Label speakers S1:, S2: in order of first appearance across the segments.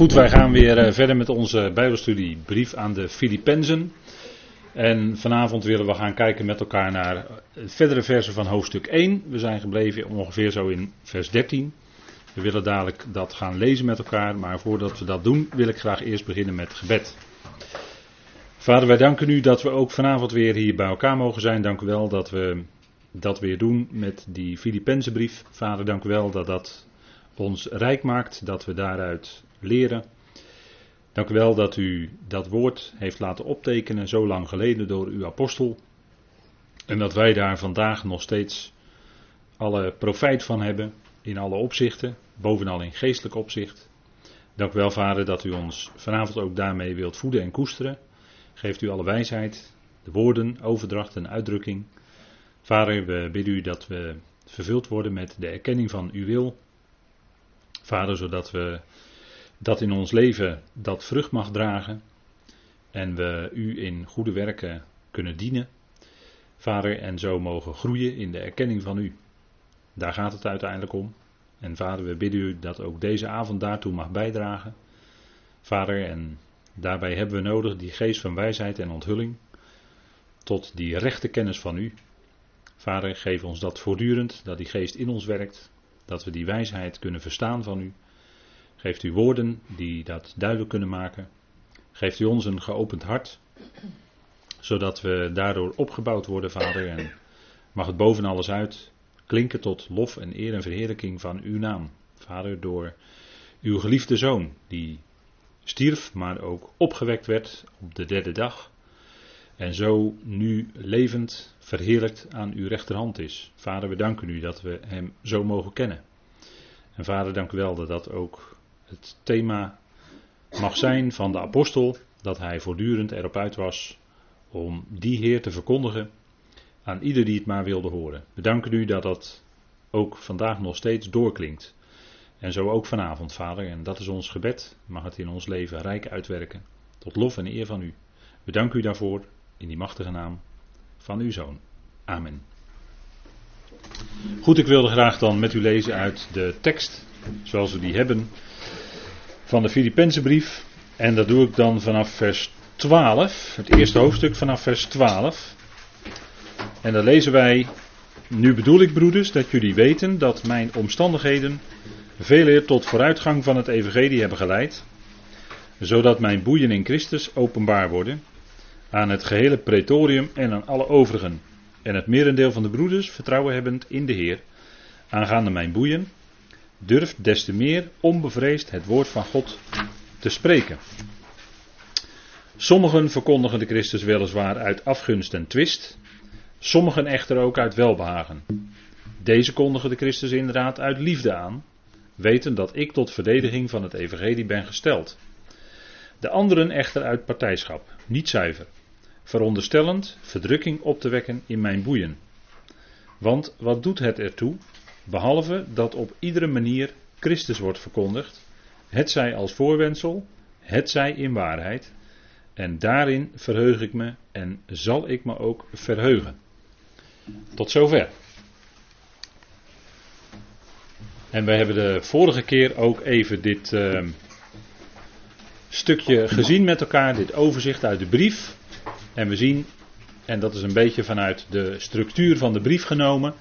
S1: Goed, wij gaan weer eh, verder met onze Bijbelstudie Brief aan de Filippenzen. En vanavond willen we gaan kijken met elkaar naar verdere versen van hoofdstuk 1. We zijn gebleven ongeveer zo in vers 13. We willen dadelijk dat gaan lezen met elkaar, maar voordat we dat doen wil ik graag eerst beginnen met gebed. Vader, wij danken u dat we ook vanavond weer hier bij elkaar mogen zijn. Dank u wel dat we dat weer doen met die Filippenzenbrief. Vader, dank u wel dat dat ons rijk maakt, dat we daaruit leren. Dank u wel dat u dat woord heeft laten optekenen zo lang geleden door uw apostel. En dat wij daar vandaag nog steeds alle profijt van hebben in alle opzichten, bovenal in geestelijk opzicht. Dank u wel, Vader, dat u ons vanavond ook daarmee wilt voeden en koesteren. Geeft u alle wijsheid, de woorden, overdracht en uitdrukking. Vader, we bidden u dat we vervuld worden met de erkenning van uw wil. Vader, zodat we dat in ons leven dat vrucht mag dragen en we u in goede werken kunnen dienen. Vader, en zo mogen groeien in de erkenning van u. Daar gaat het uiteindelijk om. En vader, we bidden u dat ook deze avond daartoe mag bijdragen. Vader, en daarbij hebben we nodig die geest van wijsheid en onthulling. Tot die rechte kennis van u. Vader, geef ons dat voortdurend, dat die geest in ons werkt. Dat we die wijsheid kunnen verstaan van u. Geeft u woorden die dat duidelijk kunnen maken. Geeft u ons een geopend hart, zodat we daardoor opgebouwd worden, Vader. En mag het boven alles uit klinken tot lof en eer en verheerlijking van uw naam. Vader, door uw geliefde zoon, die stierf, maar ook opgewekt werd op de derde dag. En zo nu levend verheerlijkt aan uw rechterhand is. Vader, we danken u dat we hem zo mogen kennen. En vader, dank u wel dat dat ook het thema mag zijn van de apostel, dat hij voortdurend erop uit was om die Heer te verkondigen aan ieder die het maar wilde horen. We danken u dat dat ook vandaag nog steeds doorklinkt. En zo ook vanavond, Vader, en dat is ons gebed. Mag het in ons leven rijk uitwerken. Tot lof en eer van u. We danken u daarvoor in die machtige naam van uw Zoon. Amen. Goed, ik wilde graag dan met u lezen uit de tekst, zoals we die hebben, van de Filipense brief. En dat doe ik dan vanaf vers 12, het eerste hoofdstuk vanaf vers 12. En dan lezen wij, nu bedoel ik broeders dat jullie weten dat mijn omstandigheden veel eer tot vooruitgang van het evangelie hebben geleid, zodat mijn boeien in Christus openbaar worden aan het gehele pretorium en aan alle overigen. En het merendeel van de broeders vertrouwen hebbend in de Heer, aangaande mijn boeien, durft des te meer onbevreesd het woord van God te spreken. Sommigen verkondigen de Christus weliswaar uit afgunst en twist, sommigen echter ook uit welbehagen. Deze kondigen de Christus inderdaad uit liefde aan, weten dat ik tot verdediging van het evangelie ben gesteld. De anderen echter uit partijschap, niet zuiver, veronderstellend verdrukking op te wekken in mijn boeien. Want wat doet het ertoe Behalve dat op iedere manier Christus wordt verkondigd, het zij als voorwendsel, het zij in waarheid. En daarin verheug ik me en zal ik me ook verheugen. Tot zover. En we hebben de vorige keer ook even dit uh, stukje gezien met elkaar, dit overzicht uit de brief. En we zien, en dat is een beetje vanuit de structuur van de brief genomen,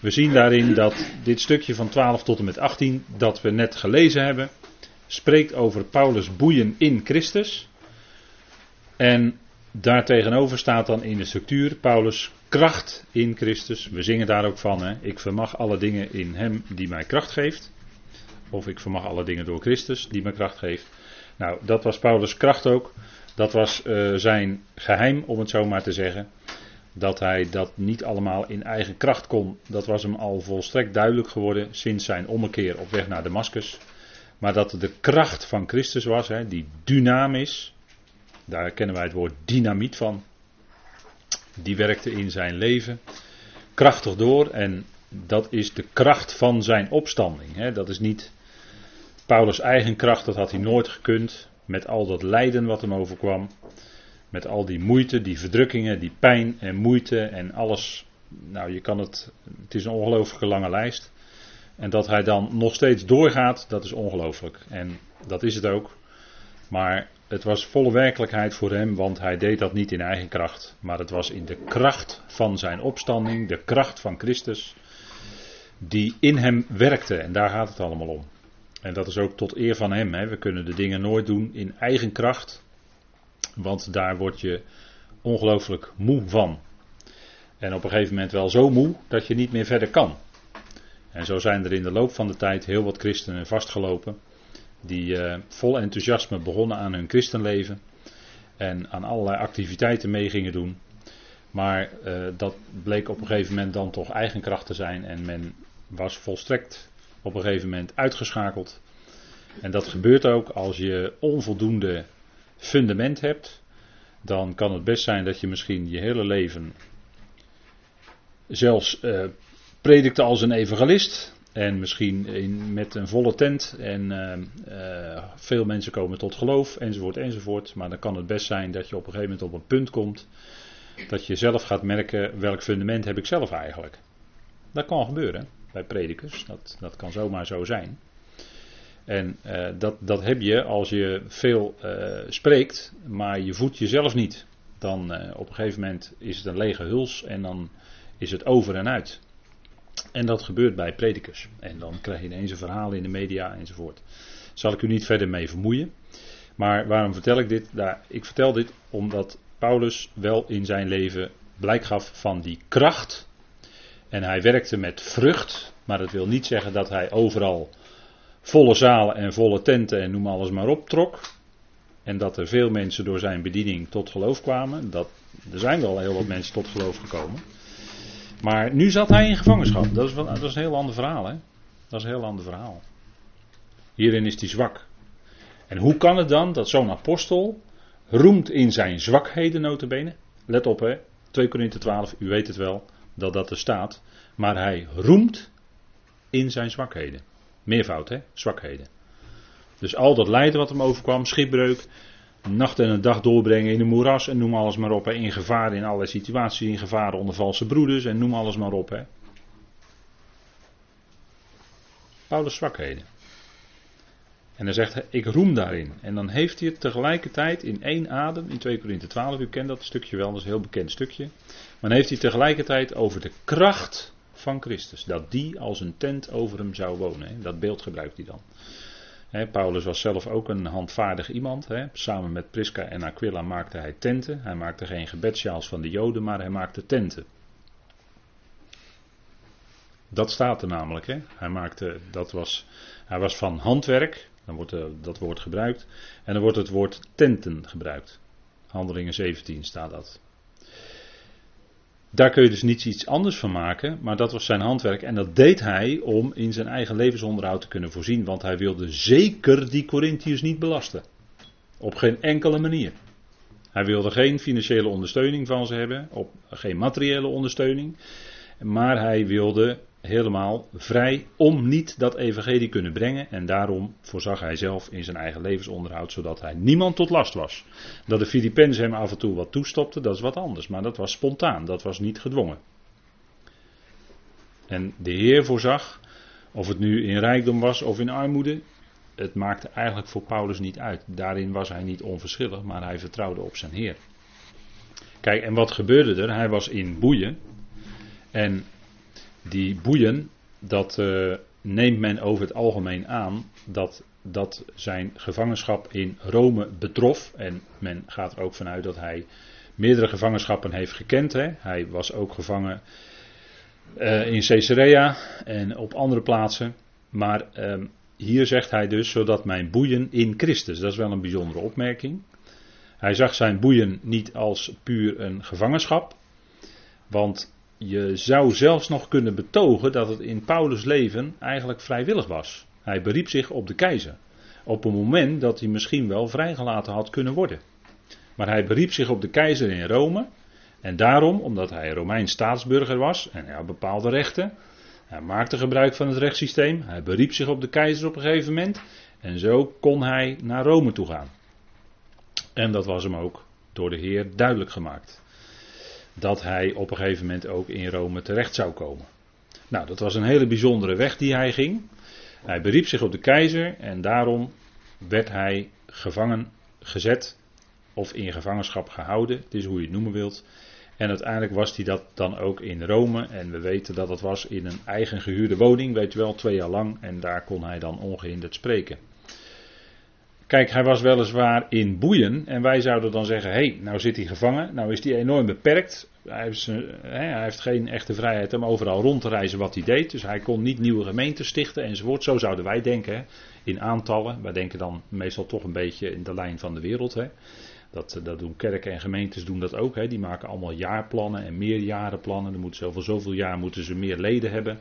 S1: we zien daarin dat dit stukje van 12 tot en met 18, dat we net gelezen hebben, spreekt over Paulus' boeien in Christus. En daartegenover staat dan in de structuur Paulus' kracht in Christus. We zingen daar ook van, hè? ik vermag alle dingen in Hem die mij kracht geeft. Of ik vermag alle dingen door Christus die mij kracht geeft. Nou, dat was Paulus' kracht ook. Dat was uh, zijn geheim, om het zo maar te zeggen. Dat hij dat niet allemaal in eigen kracht kon, dat was hem al volstrekt duidelijk geworden sinds zijn ommekeer op weg naar Damascus. Maar dat de kracht van Christus was, hè, die dynamis, daar kennen wij het woord dynamiet van, die werkte in zijn leven krachtig door en dat is de kracht van zijn opstanding. Hè. Dat is niet Paulus' eigen kracht, dat had hij nooit gekund met al dat lijden wat hem overkwam. Met al die moeite, die verdrukkingen, die pijn en moeite en alles. Nou, je kan het. Het is een ongelooflijke lange lijst. En dat hij dan nog steeds doorgaat, dat is ongelooflijk. En dat is het ook. Maar het was volle werkelijkheid voor hem, want hij deed dat niet in eigen kracht. Maar het was in de kracht van zijn opstanding, de kracht van Christus, die in hem werkte. En daar gaat het allemaal om. En dat is ook tot eer van hem. Hè. We kunnen de dingen nooit doen in eigen kracht, want daar word je ongelooflijk moe van. En op een gegeven moment wel zo moe dat je niet meer verder kan. En zo zijn er in de loop van de tijd heel wat christenen vastgelopen. Die uh, vol enthousiasme begonnen aan hun christenleven. En aan allerlei activiteiten mee gingen doen. Maar uh, dat bleek op een gegeven moment dan toch eigenkracht te zijn. En men was volstrekt op een gegeven moment uitgeschakeld. En dat gebeurt ook als je onvoldoende fundament hebt. Dan kan het best zijn dat je misschien je hele leven zelfs uh, predikte als een evangelist. En misschien in, met een volle tent. En uh, uh, veel mensen komen tot geloof, enzovoort, enzovoort. Maar dan kan het best zijn dat je op een gegeven moment op een punt komt. Dat je zelf gaat merken welk fundament heb ik zelf eigenlijk. Dat kan gebeuren bij predikers. Dat, dat kan zomaar zo zijn. En uh, dat, dat heb je als je veel spreekt, maar je voedt jezelf niet. Dan op een gegeven moment is het een lege huls en dan is het over en uit. En dat gebeurt bij predikers. En dan krijg je ineens een verhaal in de media enzovoort. Zal ik u niet verder mee vermoeien. Maar waarom vertel ik dit? Nou, ik vertel dit omdat Paulus wel in zijn leven blijk gaf van die kracht. En hij werkte met vrucht. Maar dat wil niet zeggen dat hij overal volle zalen en volle tenten en noem alles maar op trok. En dat er veel mensen door zijn bediening tot geloof kwamen. Dat, er zijn wel heel wat mensen tot geloof gekomen. Maar nu zat hij in gevangenschap. Dat is, wel, dat is een heel ander verhaal, hè? Dat is een heel ander verhaal. Hierin is hij zwak. En hoe kan het dan dat zo'n apostel roemt in zijn zwakheden notabene? Let op, hè? 2 Korinthe 12, u weet het wel, dat dat er staat. Maar hij roemt in zijn zwakheden. Meervoud, hè? Zwakheden. Dus al dat lijden wat hem overkwam, schipbreuk, nacht en een dag doorbrengen in een moeras en noem alles maar op. Hè. In gevaar in allerlei situaties, in gevaar onder valse broeders en noem alles maar op. Hè. Paulus zwakheden. En dan zegt hij, ik roem daarin. En dan heeft hij het tegelijkertijd in één adem, in 2 Korinthe 12, u kent dat stukje wel, dat is een heel bekend stukje. Maar dan heeft hij tegelijkertijd over de kracht van Christus. Dat die als een tent over hem zou wonen. Hè. Dat beeld gebruikt hij dan. Paulus was zelf ook een handvaardig iemand. Samen met Prisca en Aquila maakte hij tenten. Hij maakte geen gebedsjaals van de Joden, maar hij maakte tenten. Dat staat er namelijk. Hij, maakte, dat was, hij was van handwerk, dan wordt dat woord gebruikt. En dan wordt het woord tenten gebruikt. Handelingen 17 staat dat. Daar kun je dus niet iets anders van maken, maar dat was zijn handwerk. En dat deed hij om in zijn eigen levensonderhoud te kunnen voorzien, want hij wilde zeker die Corinthiërs niet belasten. Op geen enkele manier. Hij wilde geen financiële ondersteuning van ze hebben, op, geen materiële ondersteuning. Maar hij wilde helemaal vrij om niet dat evangelie kunnen brengen. En daarom voorzag hij zelf in zijn eigen levensonderhoud, zodat hij niemand tot last was. Dat de Filippenzen hem af en toe wat toestopten, dat is wat anders. Maar dat was spontaan, dat was niet gedwongen. En de Heer voorzag, of het nu in rijkdom was of in armoede, het maakte eigenlijk voor Paulus niet uit. Daarin was hij niet onverschillig, maar hij vertrouwde op zijn Heer. Kijk, en wat gebeurde er? Hij was in boeien. En die boeien, dat uh, neemt men over het algemeen aan dat dat zijn gevangenschap in Rome betrof. En men gaat er ook vanuit dat hij meerdere gevangenschappen heeft gekend. Hè. Hij was ook gevangen uh, in Caesarea en op andere plaatsen. Maar uh, hier zegt hij dus, zodat mijn boeien in Christus. Dat is wel een bijzondere opmerking. Hij zag zijn boeien niet als puur een gevangenschap. Want je zou zelfs nog kunnen betogen dat het in Paulus' leven eigenlijk vrijwillig was. Hij beriep zich op de keizer. Op een moment dat hij misschien wel vrijgelaten had kunnen worden. Maar hij beriep zich op de keizer in Rome. En daarom, omdat hij Romeins staatsburger was en hij had bepaalde rechten. Hij maakte gebruik van het rechtssysteem. Hij beriep zich op de keizer op een gegeven moment. En zo kon hij naar Rome toe gaan. En dat was hem ook door de Heer duidelijk gemaakt dat hij op een gegeven moment ook in Rome terecht zou komen. Nou, dat was een hele bijzondere weg die hij ging. Hij beriep zich op de keizer en daarom werd hij gevangen gezet of in gevangenschap gehouden. Het is hoe je het noemen wilt. En uiteindelijk was hij dat dan ook in Rome. En we weten dat het was in een eigen gehuurde woning, weet u wel, twee jaar lang. En daar kon hij dan ongehinderd spreken. Kijk, hij was weliswaar in boeien. En wij zouden dan zeggen: hé, hey, nou zit hij gevangen. Nou is hij enorm beperkt. Hij heeft, hij heeft, geen echte vrijheid om overal rond te reizen wat hij deed. Dus hij kon niet nieuwe gemeenten stichten enzovoort. Zo zouden wij denken. In aantallen. Wij denken dan meestal toch een beetje in de lijn van de wereld. Hè. Dat, eh, dat doen kerken en gemeentes doen dat ook. Hè. Die maken allemaal jaarplannen en meerjarenplannen. Dan moeten ze over zoveel jaar moeten ze meer leden hebben.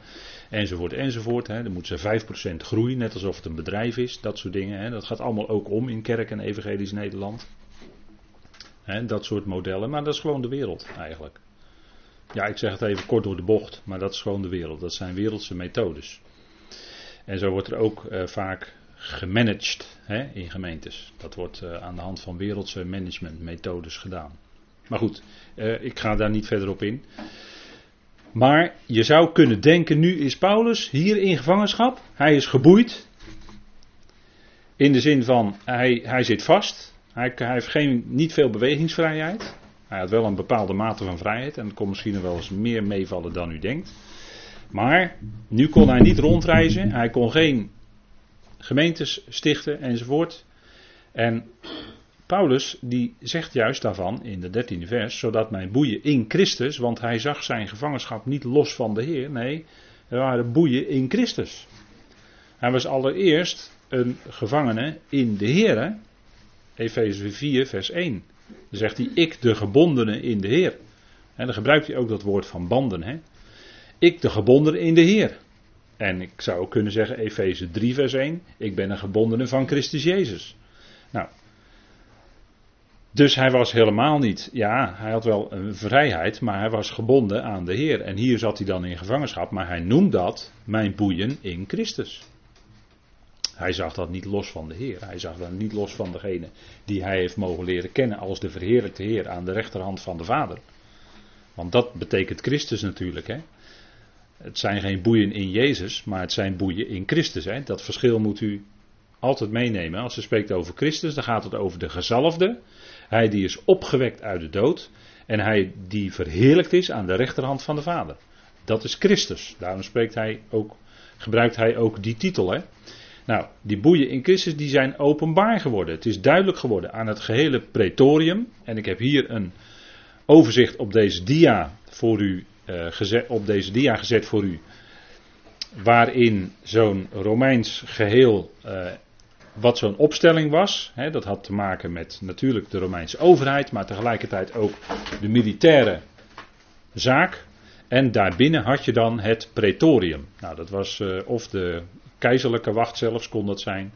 S1: Enzovoort, enzovoort. Hè. Dan moeten ze 5% groeien, net alsof het een bedrijf is. Dat soort dingen. Hè. Dat gaat allemaal ook om in kerk en evangelisch Nederland. Hè, dat soort modellen. Maar dat is gewoon de wereld eigenlijk. Ja, ik zeg het even kort door de bocht. Maar dat is gewoon de wereld. Dat zijn wereldse methodes. En zo wordt er ook uh, vaak gemanaged hè, in gemeentes. Dat wordt uh, aan de hand van wereldse managementmethodes gedaan. Maar goed, uh, ik ga daar niet verder op in. Maar je zou kunnen denken, nu is Paulus hier in gevangenschap. Hij is geboeid. In de zin van, hij, hij zit vast. Hij, hij heeft geen, niet veel bewegingsvrijheid. Hij had wel een bepaalde mate van vrijheid. En dat kon misschien wel eens meer meevallen dan u denkt. Maar nu kon hij niet rondreizen. Hij kon geen gemeentes stichten enzovoort. En Paulus die zegt juist daarvan in de dertiende vers, zodat mijn boeien in Christus, want hij zag zijn gevangenschap niet los van de Heer, nee, er waren boeien in Christus. Hij was allereerst een gevangene in de Heer, Efeze 4 vers 1. Dan zegt hij, ik de gebondene in de Heer. En dan gebruikt hij ook dat woord van banden. Hè? Ik de gebondene in de Heer. En ik zou ook kunnen zeggen, Efeze 3 vers 1, ik ben een gebondene van Christus Jezus. Nou, dus hij was helemaal niet, ja, hij had wel een vrijheid, maar hij was gebonden aan de Heer. En hier zat hij dan in gevangenschap, maar hij noemt dat mijn boeien in Christus. Hij zag dat niet los van de Heer. Hij zag dat niet los van degene die hij heeft mogen leren kennen als de verheerlijkte Heer aan de rechterhand van de Vader. Want dat betekent Christus natuurlijk. Hè? Het zijn geen boeien in Jezus, maar het zijn boeien in Christus. Hè? Dat verschil moet u altijd meenemen. Als ze spreekt over Christus, dan gaat het over de gezalfde. Hij die is opgewekt uit de dood. En hij die verheerlijkt is aan de rechterhand van de Vader. Dat is Christus. Daarom spreekt hij ook, gebruikt hij ook die titel. Hè? Nou, die boeien in Christus die zijn openbaar geworden. Het is duidelijk geworden aan het gehele pretorium. En ik heb hier een overzicht op deze dia voor u gezet, op deze dia gezet voor u. Waarin zo'n Romeins geheel, uh, wat zo'n opstelling was. Hè, dat had te maken met natuurlijk de Romeinse overheid, maar tegelijkertijd ook de militaire zaak. En daarbinnen had je dan het pretorium. Nou, dat was uh, of de keizerlijke wacht zelfs kon dat zijn.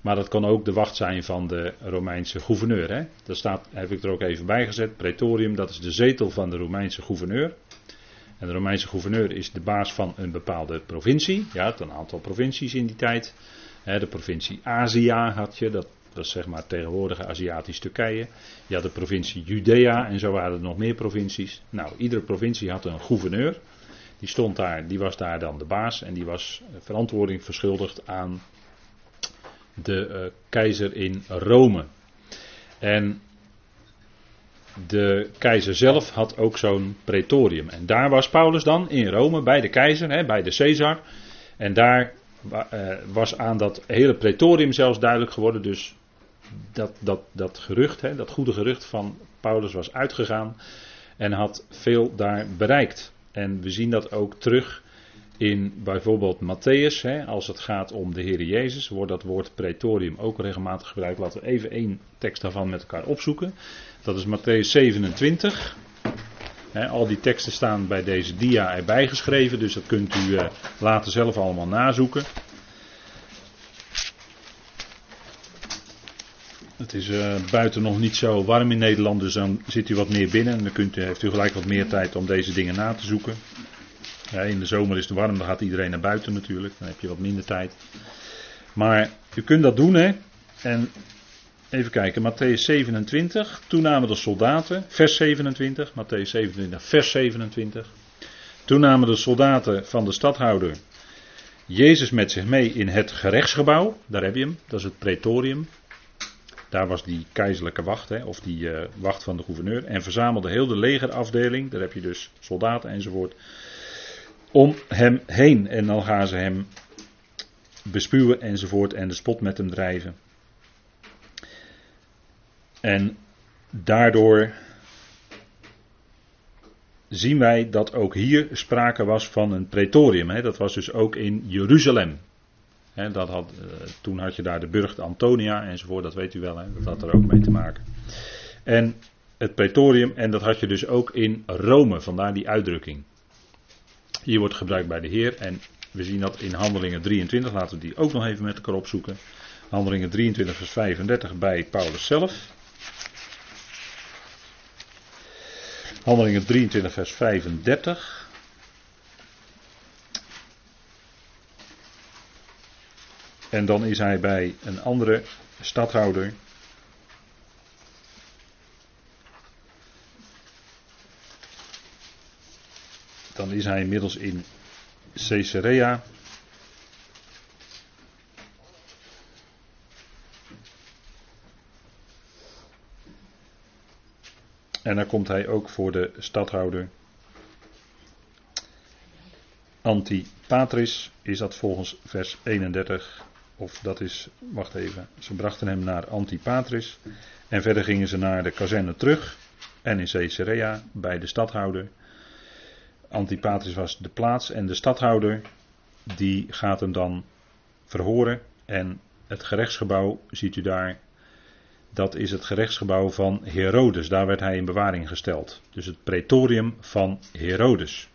S1: Maar dat kan ook de wacht zijn van de Romeinse gouverneur. Hè? Dat staat, heb ik er ook even bij gezet. Pretorium, dat is de zetel van de Romeinse gouverneur. En de Romeinse gouverneur is de baas van een bepaalde provincie. Ja, het een aantal provincies in die tijd. De provincie Azië had je, dat was zeg maar tegenwoordige Aziatisch Turkije. Je had de provincie Judea en zo waren er nog meer provincies. Nou, iedere provincie had een gouverneur. Die stond daar, die was daar dan de baas en die was verantwoording verschuldigd aan de uh, keizer in Rome. En de keizer zelf had ook zo'n pretorium. En daar was Paulus dan in Rome bij de keizer, hè, bij de Caesar. En daar uh, was aan dat hele pretorium zelfs duidelijk geworden. Dus dat, dat, dat gerucht, hè, dat goede gerucht van Paulus was uitgegaan. En had veel daar bereikt. En we zien dat ook terug in bijvoorbeeld Matthäus, hè, als het gaat om de Heer Jezus, wordt dat woord pretorium ook regelmatig gebruikt. Laten we even één tekst daarvan met elkaar opzoeken. Dat is Matthäus 27. al die teksten staan bij deze dia erbij geschreven, dus dat kunt u uh, later zelf allemaal nazoeken. Het is uh, buiten nog niet zo warm in Nederland, dus dan zit u wat meer binnen en dan kunt u, heeft u gelijk wat meer tijd om deze dingen na te zoeken. In de zomer is het warm, dan gaat iedereen naar buiten natuurlijk, dan heb je wat minder tijd. Maar u kunt dat doen, hè. En even kijken, Matthäus 27, toen namen de soldaten, vers 27, Matthäus 27, vers 27. Toen namen de soldaten van de stadhouder Jezus met zich mee in het gerechtsgebouw, daar heb je hem, dat is het pretorium. Daar was die keizerlijke wacht, hè, of die uh, wacht van de gouverneur. En verzamelde heel de legerafdeling, daar heb je dus soldaten enzovoort, om hem heen. En dan gaan ze hem bespuwen enzovoort en de spot met hem drijven. En daardoor zien wij dat ook hier sprake was van een pretorium. Hè. Dat was dus ook in Jeruzalem. Hè, dat had, uh, toen had je daar de burcht Antonia enzovoort, dat weet u wel, hè, dat had er ook mee te maken. En het pretorium, en dat had je dus ook in Rome, vandaar die uitdrukking. Hier wordt gebruikt bij de Heer en we zien dat in Handelingen 23, laten we die ook nog even met elkaar opzoeken. Handelingen 23 vers 35 bij Paulus zelf. Handelingen 23, vers 35. En dan is hij bij een andere stadhouder. Dan is hij inmiddels in Caesarea. En dan komt hij ook voor de stadhouder. Antipatris is dat volgens vers 31. Of dat is, wacht even, ze brachten hem naar Antipatris. En verder gingen ze naar de kazerne terug. En in Caesarea bij de stadhouder. Antipatris was de plaats en de stadhouder die gaat hem dan verhoren. En het gerechtsgebouw ziet u daar dat is het gerechtsgebouw van Herodes. Daar werd hij in bewaring gesteld. Dus het pretorium van Herodes.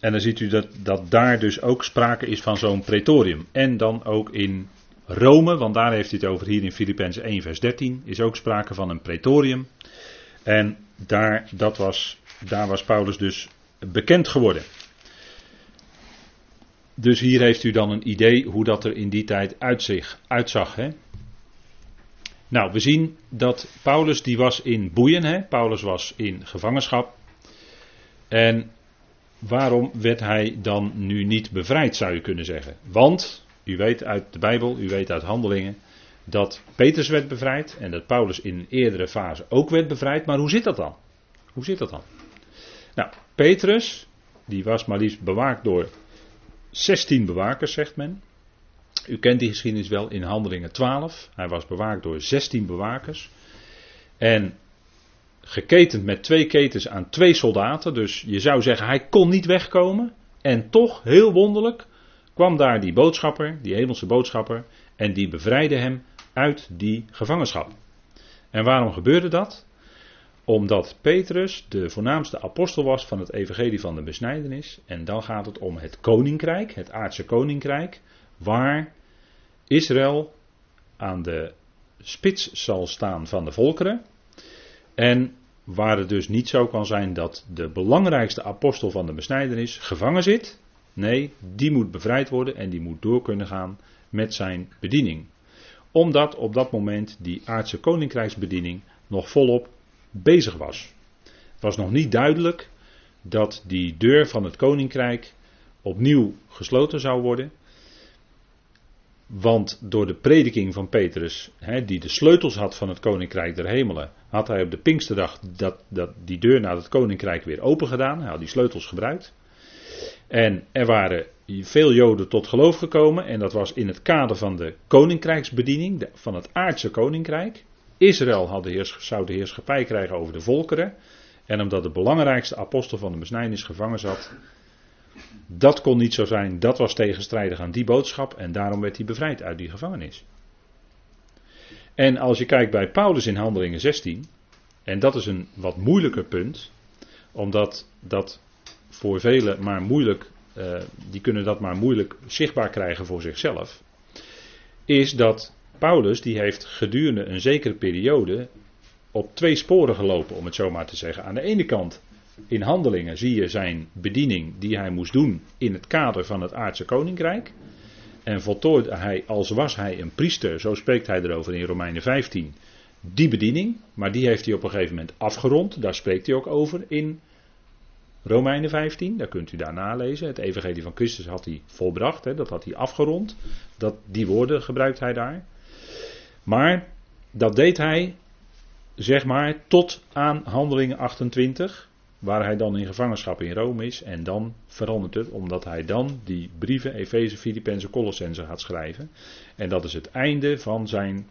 S1: En dan ziet u dat, dat daar dus ook sprake is van zo'n pretorium. En dan ook in Rome, want daar heeft hij het over hier in Filippenzen 1 vers 13, is ook sprake van een pretorium. En daar, dat was, daar was Paulus dus bekend geworden. Dus hier heeft u dan een idee hoe dat er in die tijd uitzag. hè? Nou, we zien dat Paulus die was in boeien. Hè? Paulus was in gevangenschap. En waarom werd hij dan nu niet bevrijd, zou je kunnen zeggen? Want, u weet uit de Bijbel, u weet uit handelingen, dat Petrus werd bevrijd en dat Paulus in een eerdere fase ook werd bevrijd. Maar hoe zit dat dan? Hoe zit dat dan? Nou, Petrus, die was maar liefst bewaakt door 16 bewakers, zegt men. U kent die geschiedenis wel in Handelingen 12. Hij was bewaakt door 16 bewakers. En geketend met twee ketens aan twee soldaten. Dus je zou zeggen, hij kon niet wegkomen. En toch, heel wonderlijk, kwam daar die boodschapper, die hemelse boodschapper. En die bevrijdde hem uit die gevangenschap. En waarom gebeurde dat? Omdat Petrus de voornaamste apostel was van het evangelie van de besnijdenis. En dan gaat het om het koninkrijk, het aardse koninkrijk, waar Israël aan de spits zal staan van de volkeren. En waar het dus niet zo kan zijn dat de belangrijkste apostel van de besnijdenis gevangen zit. Nee, die moet bevrijd worden en die moet door kunnen gaan met zijn bediening. Omdat op dat moment die aardse koninkrijksbediening nog volop bezig was. Het was nog niet duidelijk dat die deur van het koninkrijk opnieuw gesloten zou worden. Want door de prediking van Petrus, die de sleutels had van het koninkrijk der hemelen, had hij op de Pinksterdag dat, dat die deur naar het koninkrijk weer open gedaan. Hij had die sleutels gebruikt. En er waren veel Joden tot geloof gekomen. En dat was in het kader van de koninkrijksbediening, van het aardse koninkrijk. Israël had de heers, zou de heerschappij krijgen over de volkeren. En omdat de belangrijkste apostel van de besnijdenis gevangen zat, dat kon niet zo zijn, dat was tegenstrijdig aan die boodschap en daarom werd hij bevrijd uit die gevangenis. En als je kijkt bij Paulus in Handelingen 16, en dat is een wat moeilijker punt, omdat dat voor velen maar moeilijk, uh, die kunnen dat maar moeilijk zichtbaar krijgen voor zichzelf, is dat Paulus die heeft gedurende een zekere periode op twee sporen gelopen, om het zo maar te zeggen. Aan de ene kant in handelingen zie je zijn bediening die hij moest doen in het kader van het aardse koninkrijk. En voltooide hij als was hij een priester, zo spreekt hij erover in Romeinen 15, die bediening. Maar die heeft hij op een gegeven moment afgerond, daar spreekt hij ook over in Romeinen 15, daar kunt u daar nalezen. Het evangelie van Christus had hij volbracht, hè, dat had hij afgerond. Dat, die woorden gebruikt hij daar. Maar dat deed hij, zeg maar, tot aan handelingen 28, waar hij dan in gevangenschap in Rome is. En dan verandert het, omdat hij dan die brieven, Efeze, Filippenzen, Colossense gaat schrijven. En dat is het einde van zijn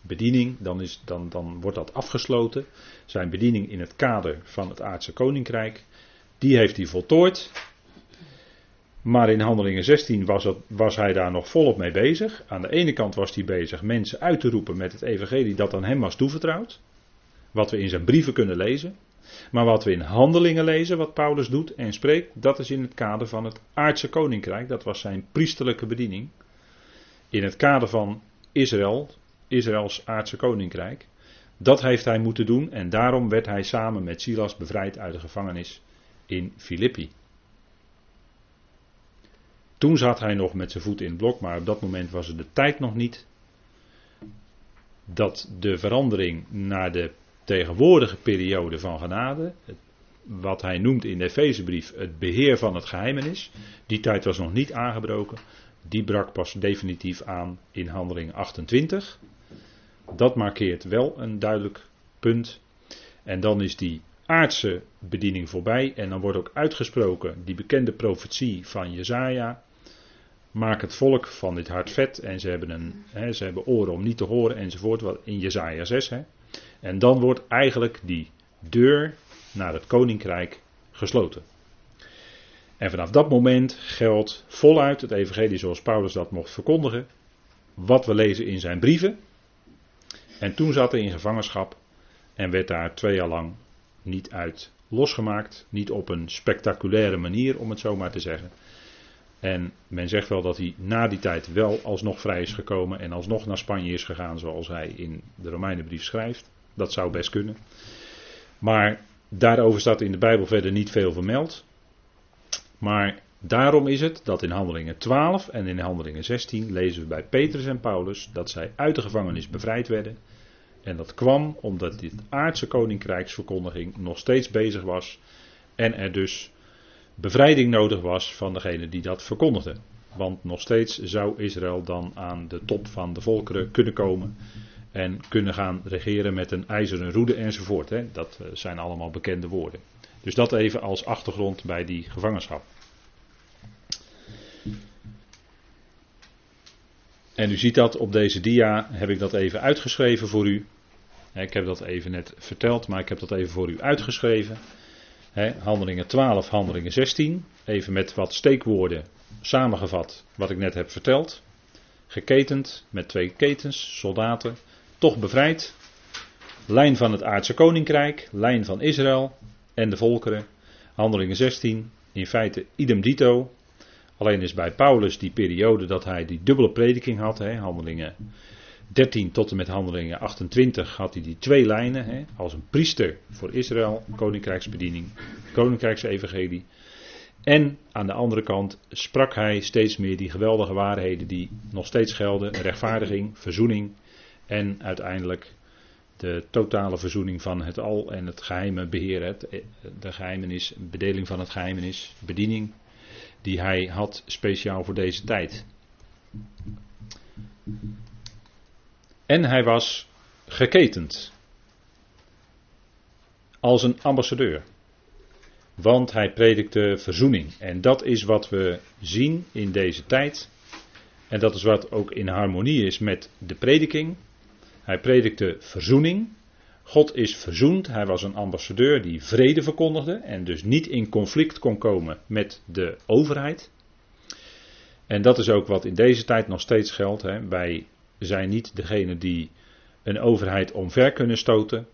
S1: bediening, dan, is, dan, dan wordt dat afgesloten. Zijn bediening in het kader van het aardse koninkrijk, die heeft hij voltooid. Maar in Handelingen 16 was, het, was hij daar nog volop mee bezig. Aan de ene kant was hij bezig mensen uit te roepen met het evangelie dat aan hem was toevertrouwd. Wat we in zijn brieven kunnen lezen. Maar wat we in handelingen lezen, wat Paulus doet en spreekt, dat is in het kader van het aardse koninkrijk. Dat was zijn priesterlijke bediening. In het kader van Israël, Israëls aardse koninkrijk. Dat heeft hij moeten doen en daarom werd hij samen met Silas bevrijd uit de gevangenis in Filippi. Toen zat hij nog met zijn voet in het blok, maar op dat moment was het de tijd nog niet dat de verandering naar de tegenwoordige periode van genade, wat hij noemt in de Efezebrief het beheer van het geheimenis, die tijd was nog niet aangebroken, die brak pas definitief aan in handeling 28. Dat markeert wel een duidelijk punt. En dan is die aardse bediening voorbij. En dan wordt ook uitgesproken die bekende profetie van Jezaja. Maak het volk van dit hart vet. En ze hebben, een, ze hebben oren om niet te horen enzovoort. Wat in Jezaja 6. Hè. En dan wordt eigenlijk die deur naar het koninkrijk gesloten. En vanaf dat moment geldt voluit het evangelie zoals Paulus dat mocht verkondigen. Wat we lezen in zijn brieven. En toen zat hij in gevangenschap en werd daar twee jaar lang niet uit losgemaakt. Niet op een spectaculaire manier, om het zo maar te zeggen. En men zegt wel dat hij na die tijd wel alsnog vrij is gekomen en alsnog naar Spanje is gegaan, zoals hij in de Romeinenbrief schrijft. Dat zou best kunnen. Maar daarover staat in de Bijbel verder niet veel vermeld. Maar daarom is het dat in Handelingen 12 en in Handelingen 16 lezen we bij Petrus en Paulus dat zij uit de gevangenis bevrijd werden. En dat kwam omdat dit aardse koninkrijksverkondiging nog steeds bezig was. En er dus bevrijding nodig was van degene die dat verkondigde. Want nog steeds zou Israël dan aan de top van de volkeren kunnen komen. En kunnen gaan regeren met een ijzeren roede enzovoort. Hè. Dat eh, zijn allemaal bekende woorden. Dus dat even als achtergrond bij die gevangenschap. En u ziet dat op deze dia, heb ik dat even uitgeschreven voor u. Ik heb dat even net verteld, maar ik heb dat even voor u uitgeschreven. Handelingen 12, handelingen 16. Even met wat steekwoorden samengevat wat ik net heb verteld. Geketend met twee ketens, soldaten. Toch bevrijd. Lijn van het aardse koninkrijk, lijn van Israël en de volkeren. Handelingen 16, in feite idem dito. Alleen is bij Paulus die periode dat hij die dubbele prediking had, hè, handelingen 13 tot en met handelingen 28 had hij die twee lijnen. Hè, als een priester voor Israël, koninkrijksbediening, koninkrijksevangelie. En aan de andere kant sprak hij steeds meer die geweldige waarheden die nog steeds gelden. Rechtvaardiging, verzoening en uiteindelijk de totale verzoening van het al en het geheime beheer. Het, de geheimenis, bedeling van het geheimenis, bediening die hij had speciaal voor deze tijd. En hij was geketend. Als een ambassadeur. Want hij predikte verzoening. En dat is wat we zien in deze tijd. En dat is wat ook in harmonie is met de prediking. Hij predikte verzoening. God is verzoend. Hij was een ambassadeur die vrede verkondigde. En dus niet in conflict kon komen met de overheid. En dat is ook wat in deze tijd nog steeds geldt. Hè. Wij zijn niet degene die een overheid omver kunnen stoten.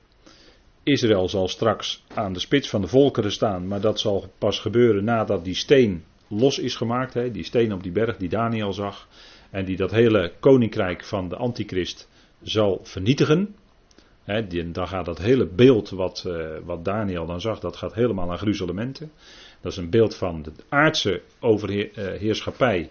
S1: Israël zal straks aan de spits van de volkeren staan, maar dat zal pas gebeuren nadat die steen los is gemaakt. Hè, die steen op die berg die Daniel zag. En die dat hele koninkrijk van de antichrist zal vernietigen. Hè, dan gaat dat hele beeld wat, uh, wat Daniel dan zag, dat gaat helemaal naar gruzelementen. Dat is een beeld van de aardse overheerschappij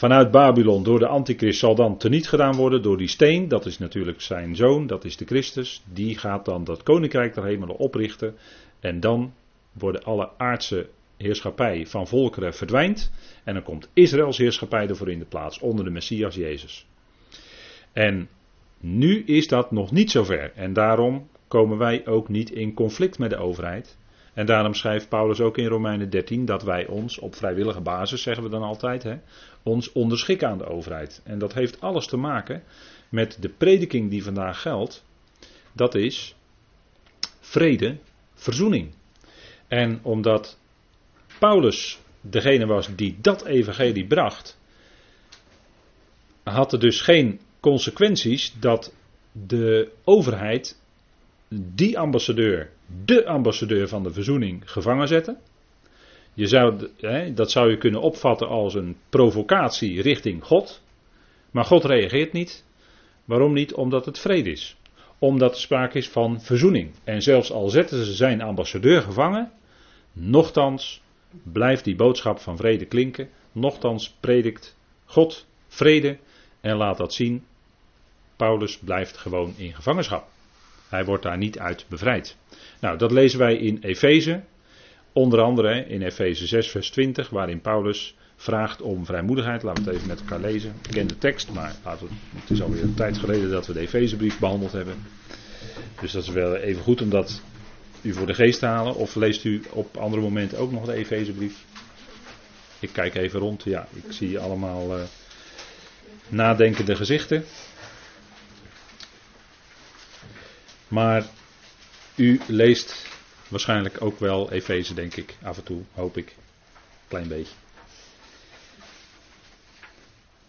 S1: vanuit Babylon door de antichrist zal dan teniet gedaan worden door die steen. Dat is natuurlijk zijn zoon, dat is de Christus. Die gaat dan dat koninkrijk der hemelen oprichten. En dan worden alle aardse heerschappij van volkeren verdwijnt. En dan komt Israëls heerschappij ervoor in de plaats onder de Messias Jezus. En nu is dat nog niet zover. En daarom komen wij ook niet in conflict met de overheid. En daarom schrijft Paulus ook in Romeinen 13 dat wij ons op vrijwillige basis, zeggen we dan altijd, hè, ons onderschikken aan de overheid. En dat heeft alles te maken met de prediking die vandaag geldt. Dat is vrede, verzoening. En omdat Paulus degene was die dat evangelie bracht, had er dus geen consequenties dat de overheid die ambassadeur, de ambassadeur van de verzoening, gevangen zette. Je zou, dat zou je kunnen opvatten als een provocatie richting God. Maar God reageert niet. Waarom niet? Omdat het vrede is. Omdat er sprake is van verzoening. En zelfs al zetten ze zijn ambassadeur gevangen, nochtans blijft die boodschap van vrede klinken. Nochtans predikt God vrede en laat dat zien. Paulus blijft gewoon in gevangenschap. Hij wordt daar niet uit bevrijd. Nou, dat lezen wij in Efeze. Onder andere in Efeze 6, vers 20, waarin Paulus vraagt om vrijmoedigheid. Laten we het even met elkaar lezen. Ik ken de tekst, maar het is alweer een tijd geleden dat we de Efezebrief behandeld hebben. Dus dat is wel even goed om dat u voor de geest te halen. Of leest u op andere momenten ook nog de Efezebrief? Ik kijk even rond. Ja, ik zie allemaal uh, nadenkende gezichten. Maar u leest waarschijnlijk ook wel Efeze, denk ik, af en toe, hoop ik. Klein beetje.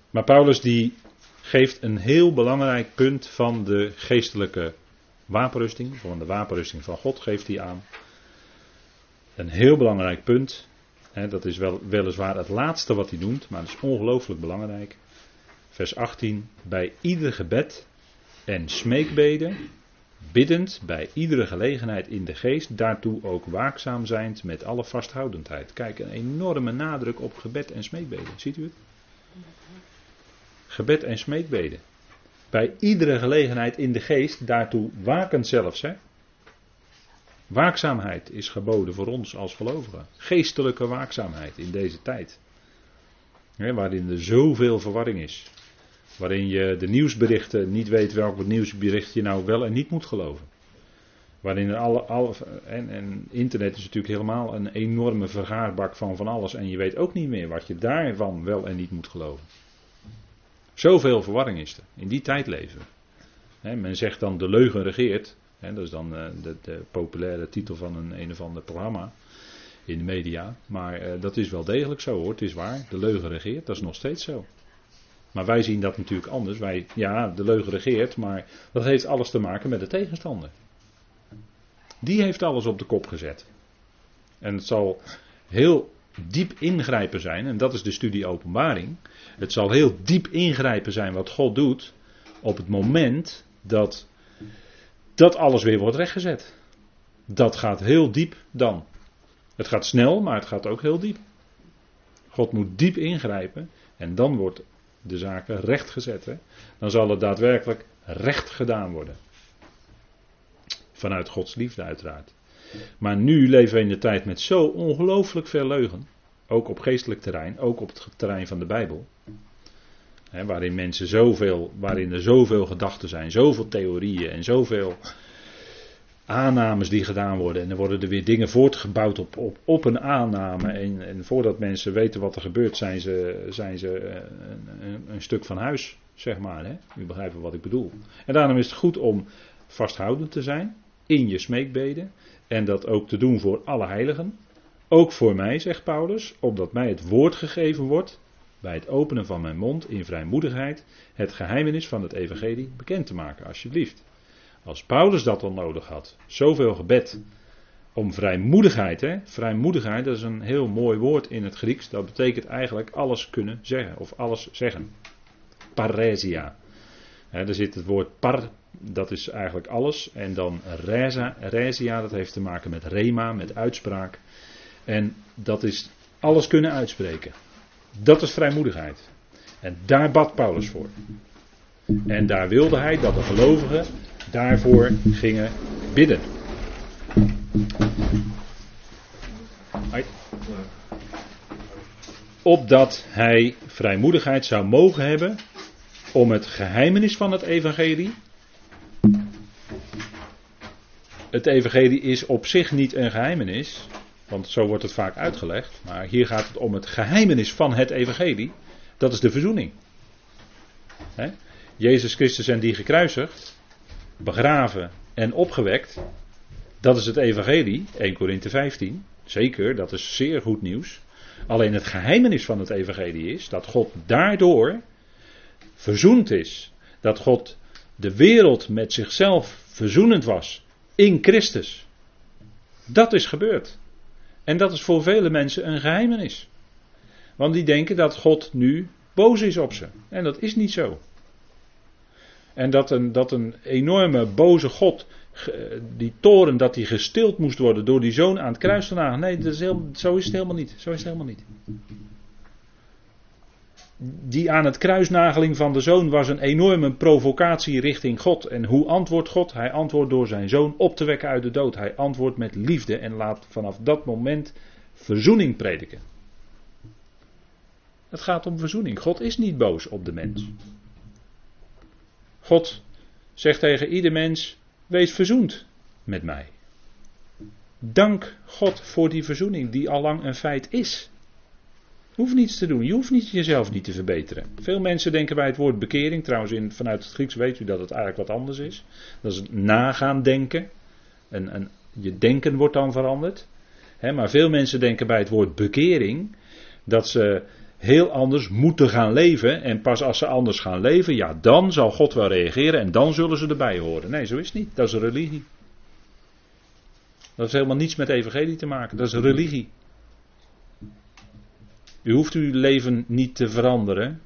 S1: Maar Paulus die geeft een heel belangrijk punt van de geestelijke wapenrusting, van de wapenrusting van God geeft hij aan. Een heel belangrijk punt. Hè, dat is wel, weliswaar het laatste wat hij noemt, maar het is ongelooflijk belangrijk. Vers 18. Bij ieder gebed en smeekbeden biddend bij iedere gelegenheid in de geest, daartoe ook waakzaam zijnd met alle vasthoudendheid. Kijk, een enorme nadruk op gebed en smeekbeden. Ziet u het? Gebed en smeekbeden. Bij iedere gelegenheid in de geest, daartoe wakend zelfs. Hè? Waakzaamheid is geboden voor ons als gelovigen. Geestelijke waakzaamheid in deze tijd. Hè, waarin er zoveel verwarring is. Waarin je de nieuwsberichten niet weet welk nieuwsbericht je nou wel en niet moet geloven. Waarin alle, alle en, en, internet is natuurlijk helemaal een enorme vergaarbak van van alles. En je weet ook niet meer wat je daarvan wel en niet moet geloven. Zoveel verwarring is er. In die tijd leven men zegt dan de leugen regeert. dat is dan eh, de, de, populaire titel van een een of ander programma in de media. Maar eh, dat is wel degelijk zo hoor. Het is waar. De leugen regeert. Dat is nog steeds zo. Maar wij zien dat natuurlijk anders. Wij, ja, de leugen regeert, maar dat heeft alles te maken met de tegenstander. Die heeft alles op de kop gezet. En het zal heel diep ingrijpen zijn, en dat is de studie openbaring. Het zal heel diep ingrijpen zijn wat God doet op het moment dat dat alles weer wordt rechtgezet. Dat gaat heel diep dan. Het gaat snel, maar het gaat ook heel diep. God moet diep ingrijpen en dan wordt de zaken rechtgezet. Dan zal het daadwerkelijk recht gedaan worden. Vanuit Gods liefde uiteraard. Maar nu leven we in de tijd met zo ongelooflijk veel leugen. Ook op geestelijk terrein, ook op het terrein van de Bijbel. Hè, waarin mensen zoveel, waarin er zoveel gedachten zijn, zoveel theorieën en zoveel aannames die gedaan worden. En er worden er weer dingen voortgebouwd op, op, op een aanname. En, en voordat mensen weten wat er gebeurt, zijn ze, zijn ze eh, een, een, stuk van huis, zeg maar. Hè? U begrijpt wat ik bedoel. En daarom is het goed om vasthoudend te zijn in je smeekbeden. En dat ook te doen voor alle heiligen. Ook voor mij, zegt Paulus, opdat mij het woord gegeven wordt, bij het openen van mijn mond in vrijmoedigheid, het geheimenis van het evangelie bekend te maken, alsjeblieft. Als Paulus dat al nodig had, zoveel gebed om vrijmoedigheid. Hè? Vrijmoedigheid, dat is een heel mooi woord in het Grieks. Dat betekent eigenlijk alles kunnen zeggen of alles zeggen. Paresia. er zit het woord par, dat is eigenlijk alles. En dan reza, resia, dat heeft te maken met rema, met uitspraak. En dat is alles kunnen uitspreken. Dat is vrijmoedigheid. En daar bad Paulus voor. En daar wilde hij dat de gelovigen daarvoor gingen bidden. Opdat hij vrijmoedigheid zou mogen hebben om het geheimenis van het evangelie. Het evangelie is op zich niet een geheimenis, want zo wordt het vaak uitgelegd. Maar hier gaat het om het geheimenis van het evangelie. Dat is de verzoening. Jezus Christus en die gekruisigd, begraven en opgewekt. Dat is het evangelie, 1 Korinthe 15. Zeker, dat is zeer goed nieuws. Alleen het geheimenis van het evangelie is dat God daardoor verzoend is. Dat God de wereld met zichzelf verzoenend was in Christus. Dat is gebeurd. En dat is voor vele mensen een geheimenis. Want die denken dat God nu boos is op ze. En dat is niet zo. En dat een, dat een enorme boze God, die toren, dat die gestild moest worden door die zoon aan het kruis te nagen. Nee, dat is zo is het helemaal niet. Zo is helemaal niet. Die aan het kruisnageling van de zoon was een enorme provocatie richting God. En hoe antwoordt God? Hij antwoordt door zijn zoon op te wekken uit de dood. Hij antwoordt met liefde en laat vanaf dat moment verzoening prediken. Het gaat om verzoening. God is niet boos op de mens. God zegt tegen ieder mens: wees verzoend met mij. Dank God voor die verzoening die al lang een feit is. Je hoeft niets te doen, je hoeft niet jezelf niet te verbeteren. Veel mensen denken bij het woord bekering, trouwens in, vanuit het Grieks weet u dat het eigenlijk wat anders is. Dat is nagaan denken. En, en je denken wordt dan veranderd. maar veel mensen denken bij het woord bekering dat ze heel anders moeten gaan leven. En pas als ze anders gaan leven, ja, dan zal God wel reageren en dan zullen ze erbij horen. Nee, zo is het niet. Dat is religie. Dat heeft helemaal niets met evangelie te maken. Dat is religie. U hoeft uw leven niet te veranderen.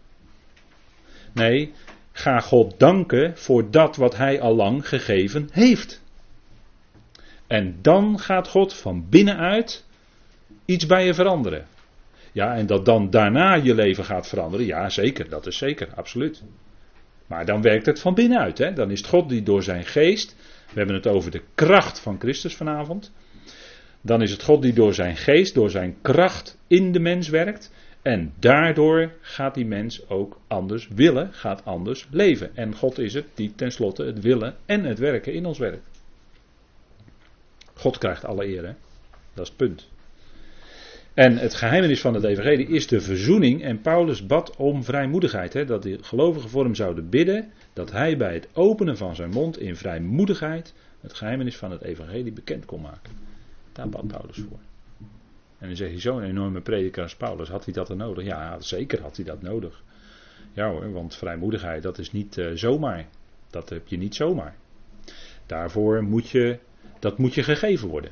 S1: Nee, ga God danken voor dat wat Hij al lang gegeven heeft. En dan gaat God van binnenuit iets bij je veranderen. Ja, en dat dan daarna je leven gaat veranderen. Ja, zeker, dat is zeker, absoluut. Maar dan werkt het van binnenuit. Hè? Dan is het God die door zijn geest. We hebben het over de kracht van Christus vanavond. Dan is het God die door zijn geest, door zijn kracht in de mens werkt. En daardoor gaat die mens ook anders willen, gaat anders leven. En God is het die tenslotte het willen en het werken in ons werkt. God krijgt alle eer, hè? dat is het punt. En het geheimenis van het evangelie is de verzoening. En Paulus bad om vrijmoedigheid. Hè, dat de gelovigen voor hem zouden bidden. Dat hij bij het openen van zijn mond in vrijmoedigheid het geheimenis van het evangelie bekend kon maken. Daar bad Paulus voor. En dan zeg je zo'n enorme prediker als Paulus, had hij dat er nodig? Ja, zeker had hij dat nodig. Ja hoor, want vrijmoedigheid dat is niet uh, zomaar. Dat heb je niet zomaar. Daarvoor moet je, dat moet je gegeven worden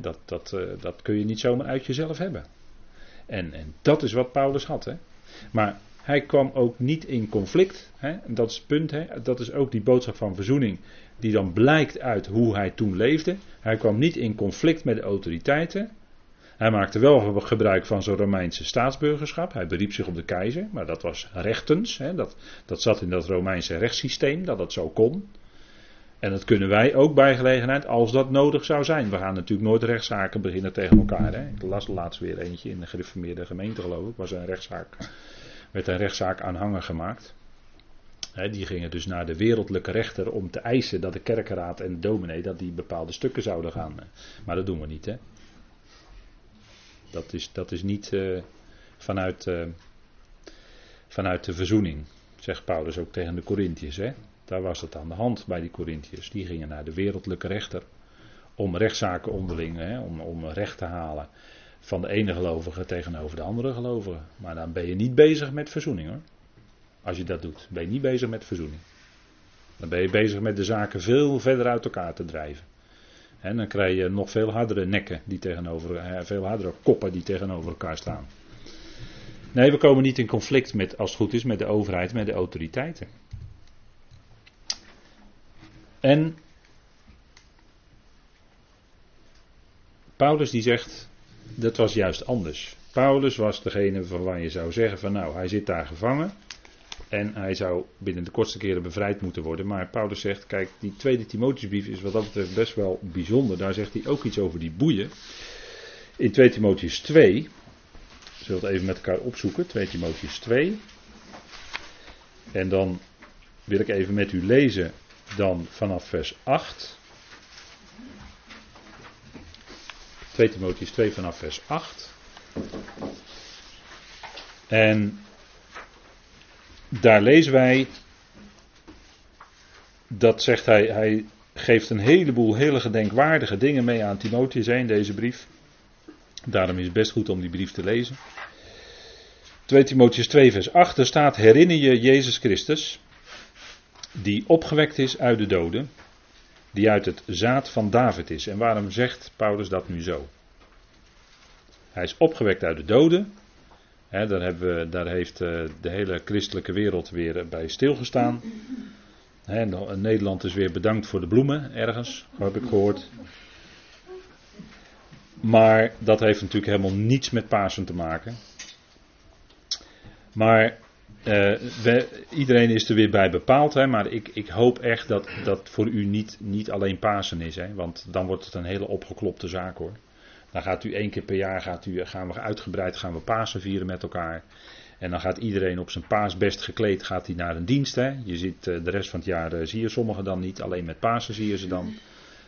S1: dat, dat, eh, dat kun je niet zomaar uit jezelf hebben. En, en dat is wat Paulus had. Maar hij kwam ook niet in conflict. Dat is het punt. Dat is ook die boodschap van verzoening. Die dan blijkt uit hoe hij toen leefde. Hij kwam niet in conflict met de autoriteiten. Hij maakte wel gebruik van zijn Romeinse staatsburgerschap. Hij beriep zich op de keizer. Maar dat was rechtens. Dat, dat zat in dat Romeinse rechtssysteem. Dat dat zo kon. En dat kunnen wij ook bij gelegenheid als dat nodig zou zijn. We gaan natuurlijk nooit rechtszaken beginnen tegen elkaar. Hè. Ik las laatst weer eentje in de gereformeerde gemeente geloof ik. Was een rechtszaak, werd een rechtszaak aanhanger gemaakt. die gingen dus naar de wereldlijke rechter om te eisen dat de kerkenraad en de dominee dat die bepaalde stukken zouden gaan. Maar dat doen we niet. Hè. Dat, is, dat is niet uh, vanuit, uh, vanuit de verzoening, zegt Paulus ook tegen de Corinthiërs. Daar was het aan de hand bij die Corinthiërs. Die gingen naar de wereldlijke rechter om rechtszaken onderling, hè, om, om recht te halen van de ene gelovige tegenover de andere gelovige. Maar dan ben je niet bezig met verzoening hoor. Als je dat doet, ben je niet bezig met verzoening. Dan ben je bezig met de zaken veel verder uit elkaar te drijven. En dan krijg je nog veel hardere nekken die tegenover, veel hardere koppen die tegenover elkaar staan. Nee, we komen niet in conflict met, als het goed is, met de overheid, met de autoriteiten. En Paulus die zegt, dat was juist anders. Paulus was degene waarvan je zou zeggen van nou, hij zit daar gevangen. En hij zou binnen de kortste keren bevrijd moeten worden. Maar Paulus zegt, kijk, die tweede Timotheusbrief is wat dat betreft best wel bijzonder. Daar zegt hij ook iets over die boeien. In 2 Timotheus 2, we zullen het even met elkaar opzoeken, 2 Timotheus 2. En dan wil ik even met u lezen dan vanaf vers 8. 2 Timotheus 2 vanaf vers 8. En daar lezen wij, dat zegt hij, hij geeft een heleboel hele gedenkwaardige dingen mee aan Timotheus in deze brief. Daarom is het best goed om die brief te lezen. 2 Timotheus 2 vers 8, er staat, herinner je Jezus Christus, die opgewekt is uit de doden, die uit het zaad van David is. En waarom zegt Paulus dat nu zo? Hij is opgewekt uit de doden. daar, hebben we, daar heeft eh, de hele christelijke wereld weer bij stilgestaan. He, Nederland is weer bedankt voor de bloemen ergens, heb ik gehoord. Maar dat heeft natuurlijk helemaal niets met Pasen te maken. Maar we, iedereen is er weer bij bepaald, hè, maar ik, ik hoop echt dat dat voor u niet, niet alleen Pasen is. Hè, want dan wordt het een hele opgeklopte zaak hoor. Dan gaat u één keer per jaar gaat u, gaan we uitgebreid gaan we Pasen vieren met elkaar. En dan gaat iedereen op zijn paasbest gekleed gaat hij naar een dienst. Hè. Je ziet uh, de rest van het jaar uh, zie je sommigen dan niet. Alleen met Pasen zie je ze dan.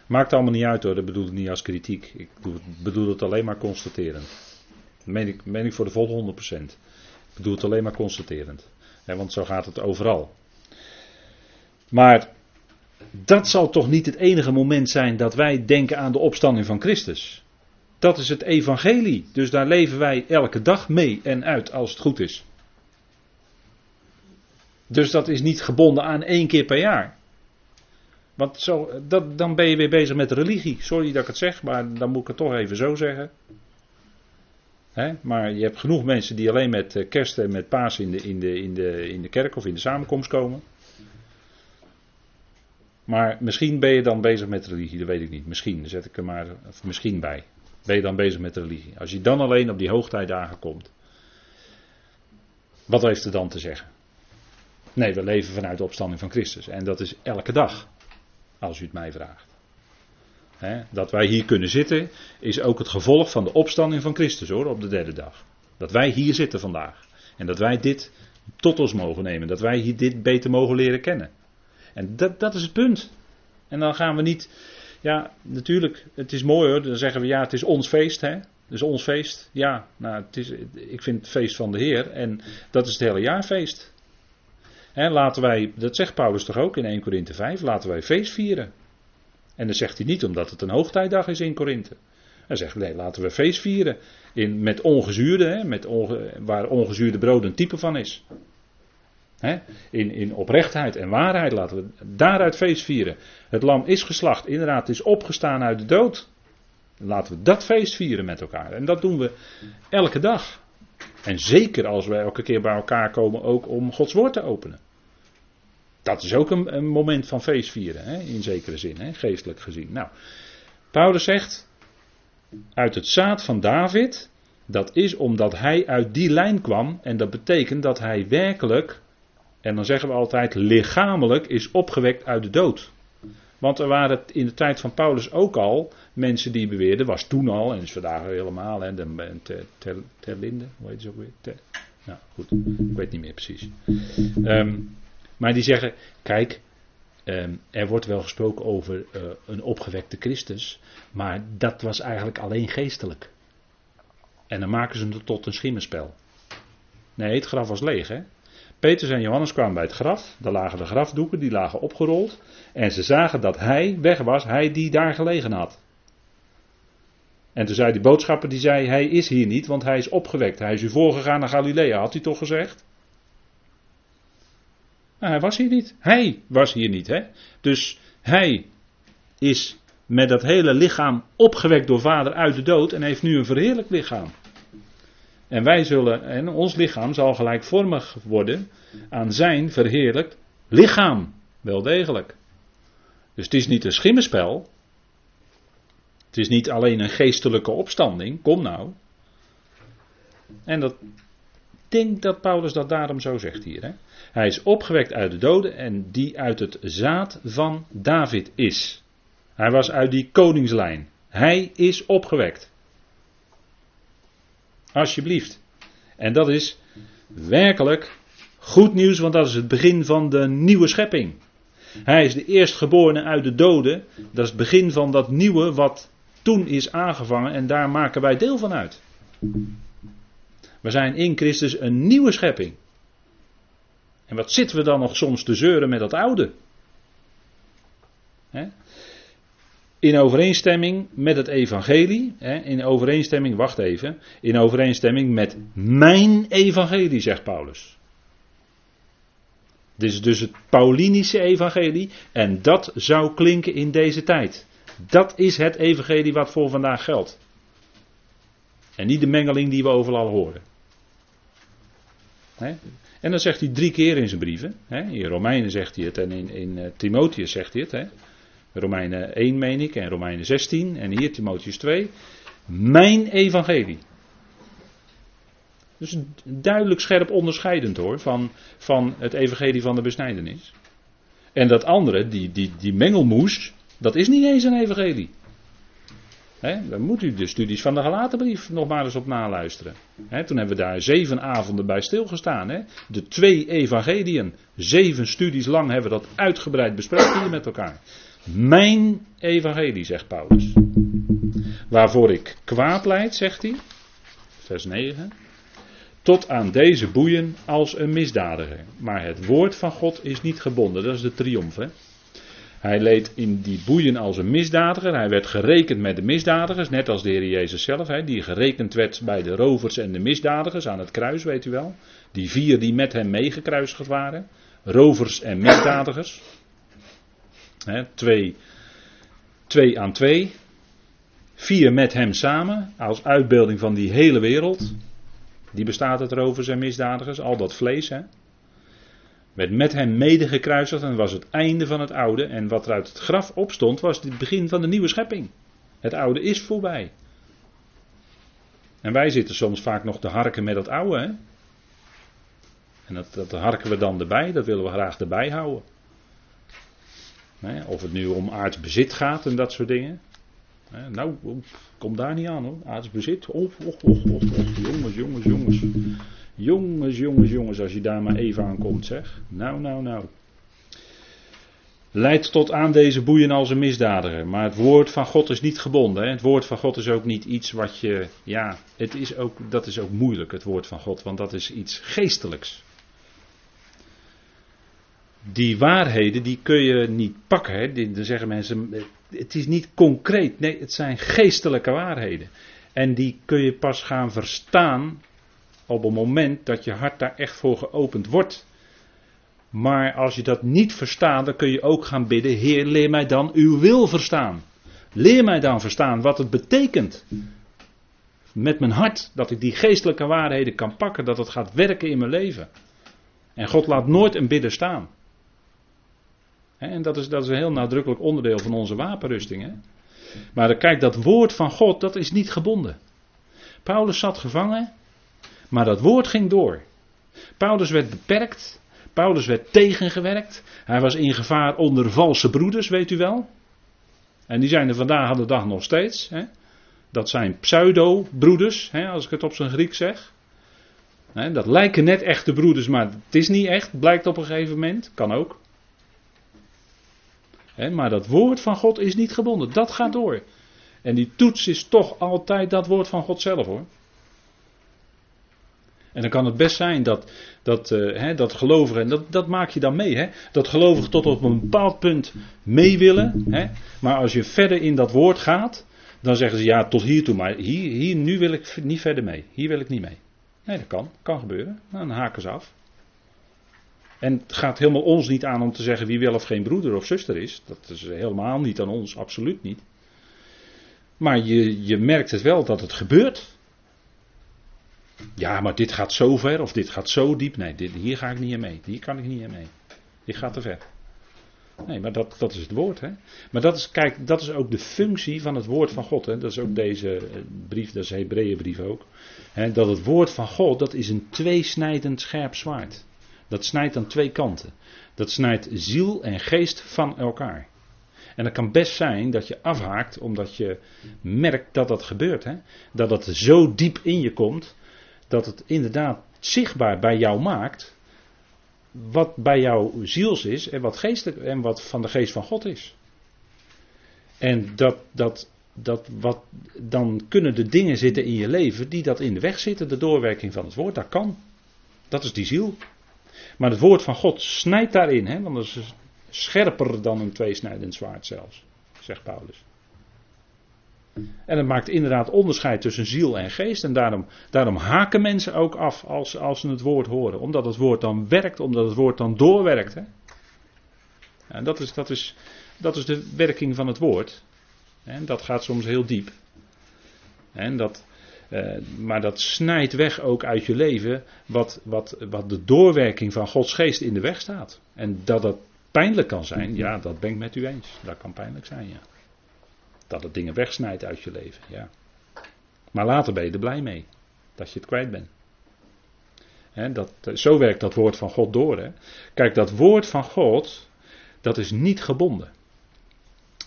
S1: Maakt allemaal niet uit hoor, dat bedoel ik niet als kritiek. Ik bedoel het alleen maar constaterend. Dat meen ik, meen ik voor de volle 100%. Ik doe het alleen maar constaterend. Want zo gaat het overal. Maar dat zal toch niet het enige moment zijn dat wij denken aan de opstanding van Christus. Dat is het evangelie. Dus daar leven wij elke dag mee en uit als het goed is. Dus dat is niet gebonden aan één keer per jaar. Want zo, dat, dan ben je weer bezig met religie. Sorry dat ik het zeg, maar dan moet ik het toch even zo zeggen maar je hebt genoeg mensen die alleen met eh, kerst en met paas in de, in, de, in, de, in de kerk of in de samenkomst komen. Maar misschien ben je dan bezig met religie, dat weet ik niet. Misschien, zet ik er maar misschien bij. Ben je dan bezig met religie. Als je dan alleen op die hoogtijdagen komt. Wat heeft er dan te zeggen? Nee, we leven vanuit de opstanding van Christus. En dat is elke dag. Als u het mij vraagt dat wij hier kunnen zitten, is ook het gevolg van de opstanding van Christus hoor, op de derde dag. Dat wij hier zitten vandaag. En dat wij dit tot ons mogen nemen. Dat wij hier dit beter mogen leren kennen. En dat, dat is het punt. En dan gaan we niet. Ja, natuurlijk, het is mooi hoor. Dan zeggen we ja, het is ons feest. Hè? Dus ons feest. Ja, nou, het is, ik vind het feest van de Heer. En dat is het hele jaarfeest. Hè, laten wij, dat zegt Paulus toch ook in 1 Korinthe 5, laten wij feest vieren. En dat zegt hij niet omdat het een hoogtijdag is in Korinthe. Hij zegt nee, laten we feest vieren. In, met ongezuurde, hè, met waar ongezuurde brood een type van is. Hè, in, in oprechtheid en waarheid laten we daaruit feest vieren. Het lam is geslacht, inderdaad, is opgestaan uit de dood. Laten we dat feest vieren met elkaar. En dat doen we elke dag. En zeker als we elke keer bij elkaar komen ook om Gods woord te openen. Dat is ook een, een moment van feestvieren, hè, in zekere zin, hè, geestelijk gezien. Nou, Paulus zegt, uit het zaad van David, dat is omdat hij uit die lijn kwam en dat betekent dat hij werkelijk, en dan zeggen we altijd lichamelijk, is opgewekt uit de dood. Want er waren in de tijd van Paulus ook al mensen die beweerden, was toen al, en is vandaag helemaal, hè, ter, ter, Terlinde, hoe heet ze ook weer? nou goed, ik weet niet meer precies. Um, maar die zeggen, kijk, ehm, er wordt wel gesproken over uh, een opgewekte Christus, maar dat was eigenlijk alleen geestelijk. En dan maken ze het tot een schimmenspel. Nee, het graf was leeg, hè. Petrus en Johannes kwamen bij het graf, daar lagen de grafdoeken, die lagen opgerold. En ze zagen dat hij weg was, hij die daar gelegen had. En toen zei die boodschapper, die zei, hij is hier niet, want hij is opgewekt. Hij is u voorgegaan naar Galilea, had hij toch gezegd? Maar hij was hier niet. Hij was hier niet. Hè? Dus hij is met dat hele lichaam opgewekt door vader uit de dood en heeft nu een verheerlijk lichaam. En wij zullen, en ons lichaam zal gelijkvormig worden aan zijn verheerlijkt lichaam. Wel degelijk. Dus het is niet een schimmenspel. Het is niet alleen een geestelijke opstanding. Kom nou. En dat denk dat Paulus dat daarom zo zegt hier. Hè? Hij is opgewekt uit de doden en die uit het zaad van David is. Hij was uit die koningslijn. Hij is opgewekt. Alsjeblieft. En dat is werkelijk goed nieuws, want dat is het begin van de nieuwe schepping. Hij is de eerstgeborene uit de doden. Dat is het begin van dat nieuwe wat toen is aangevangen en daar maken wij deel van uit. We zijn in Christus een nieuwe schepping. En wat zitten we dan nog soms te zeuren met dat oude? In overeenstemming met het evangelie, in overeenstemming, wacht even, in overeenstemming met mijn evangelie, zegt Paulus. Dit is dus het Paulinische evangelie en dat zou klinken in deze tijd. Dat is het evangelie wat voor vandaag geldt. En niet de mengeling die we overal horen. En dan zegt hij drie keer in zijn brieven. In Romeinen zegt hij het en in, in eh, Timotheus zegt hij het. Romeinen 1 meen ik en Romeinen 16 en hier Timotheus 2. Mijn evangelie. Dus duidelijk scherp onderscheidend hoor van, van het evangelie van de besnijdenis. En dat andere, die, die, die mengelmoes, dat is niet eens een evangelie. Dan moet u de studies van de Galatenbrief nog maar eens op naluisteren. Toen hebben we daar zeven avonden bij stilgestaan. De twee evangeliën, zeven studies lang hebben we dat uitgebreid besproken hier met elkaar. Mijn evangelie, zegt Paulus. Waarvoor ik kwaad leid, zegt hij. Vers 9 tot aan deze boeien als een misdadiger. Maar het woord van God is niet gebonden, dat is de triomf. Hij leed in die boeien als een misdadiger. Hij werd gerekend met de misdadigers, net als de Heer Jezus zelf, die gerekend werd bij de rovers en de misdadigers aan het kruis, weet u wel. Die vier die met hem meegekruisigd waren. Rovers en misdadigers. Hè, twee, twee aan twee. Vier met hem samen, als uitbeelding van die hele wereld. Die bestaat uit rovers en misdadigers, al dat vlees. Hè? Werd met hem mede gekruisigd en was het einde van het oude. En wat er uit het graf opstond was het begin van de nieuwe schepping. Het oude is voorbij. En wij zitten soms vaak nog te harken met dat oude. Hè? En dat, dat harken we dan erbij, dat willen we graag erbij houden. Of het nu om aardsbezit gaat en dat soort dingen. Nou, kom daar niet aan hoor. Aardsbezit. Och, och, och, och, Jongens, jongens, jongens. Jongens, jongens, jongens, als je daar maar even aan komt, zeg. Nou, nou, nou. Leidt tot aan deze boeien als een misdadiger. Maar het woord van God is niet gebonden. Hè? Het woord van God is ook niet iets wat je. Ja, het is ook, dat is ook moeilijk, het woord van God. Want dat is iets geestelijks die waarheden die kun je niet pakken. Hè. Dan zeggen mensen, het is niet concreet. Nee, het zijn geestelijke waarheden. En die kun je pas gaan verstaan op het moment dat je hart daar echt voor geopend wordt. Maar als je dat niet verstaat, dan kun je ook gaan bidden: Heer, leer mij dan uw wil verstaan. Leer mij dan verstaan wat het betekent. Met mijn hart, dat ik die geestelijke waarheden kan pakken, dat het gaat werken in mijn leven. En God laat nooit een bidder staan. En dat is, dat is een heel nadrukkelijk onderdeel van onze wapenrusting. Hè? Maar kijk, dat woord van God, dat is niet gebonden. Paulus zat gevangen, maar dat woord ging door. Paulus werd beperkt, Paulus werd tegengewerkt, hij was in gevaar onder valse broeders, weet u wel. En die zijn er vandaag aan de dag nog steeds. Hè? Dat zijn pseudo-broeders, als ik het op zijn Griek zeg. Dat lijken net echte broeders, maar het is niet echt, blijkt op een gegeven moment. Kan ook maar dat woord van God is niet gebonden. Dat gaat door. En die toets is toch altijd dat woord van God zelf hoor. En dan kan het best zijn dat, dat, uh, dat gelovigen, en dat, dat maak je dan mee, hè, dat gelovigen tot op een bepaald punt mee willen. Hè, maar als je verder in dat woord gaat, dan zeggen ze ja, tot hier toe, maar hier, hier, nu wil ik niet verder mee. Hier wil ik niet mee. Nee, dat kan, kan gebeuren. Nou, dan haken ze af. En het gaat helemaal ons niet aan om te zeggen wie wel of geen broeder of zuster is. Dat is helemaal niet aan ons, absoluut niet. Maar je, je merkt het wel dat het gebeurt. Ja, maar dit gaat zo ver of dit gaat zo diep. Nee, dit, hier ga ik niet in mee. Hier kan ik niet in mee. Dit gaat te ver. Nee, maar dat, dat is het woord. Hè? Maar dat is, kijk, dat is ook de functie van het woord van God. Hè? Dat is ook deze eh, brief, dat is de Hebreeënbrief ook. Hè? Dat het woord van God, dat is een tweesnijdend scherp zwaard. Dat snijdt aan twee kanten. Dat snijdt ziel en geest van elkaar. En het kan best zijn dat je afhaakt omdat je merkt dat dat gebeurt. Hè? Dat het zo diep in je komt dat het inderdaad zichtbaar bij jou maakt wat bij jou ziels is en wat, geestelijk, en wat van de geest van God is. En dat, dat, dat wat, dan kunnen de dingen zitten in je leven die dat in de weg zitten, de doorwerking van het woord, dat kan. Dat is die ziel. Maar het woord van God snijdt daarin, hè, want dat is scherper dan een tweesnijdend zwaard zelfs, zegt Paulus. En het maakt inderdaad onderscheid tussen ziel en geest. En daarom, daarom haken mensen ook af als, als ze het woord horen. Omdat het woord dan werkt, omdat het woord dan doorwerkt. Hè? En dat is, dat, is, dat is de werking van het woord. En dat gaat soms heel diep. En dat, eh, maar dat snijdt weg ook uit je leven wat, wat, wat de doorwerking van Gods geest in de weg staat. En dat dat pijnlijk kan zijn, ja, dat ben ik met u eens. Dat kan pijnlijk zijn, ja. Dat het dingen wegsnijdt uit je leven, ja. Maar later ben je er blij mee. Dat je het kwijt bent. dat, zo werkt dat woord van God door. Hè. Kijk, dat woord van God, dat is niet gebonden.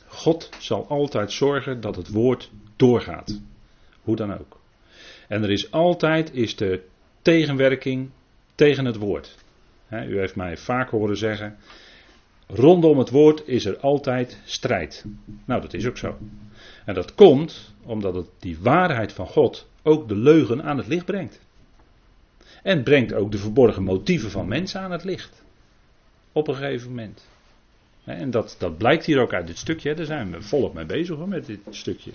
S1: God zal altijd zorgen dat het woord doorgaat. Hoe dan ook. En er is altijd is de tegenwerking tegen het woord. u heeft mij vaak horen zeggen, Rondom het woord is er altijd strijd. Nou, dat is ook zo. En dat komt omdat het die waarheid van God ook de leugen aan het licht brengt. En brengt ook de verborgen motieven van mensen aan het licht. Op een gegeven moment. En dat, dat blijkt hier ook uit dit stukje. Daar zijn we volop mee bezig hoor, met dit stukje.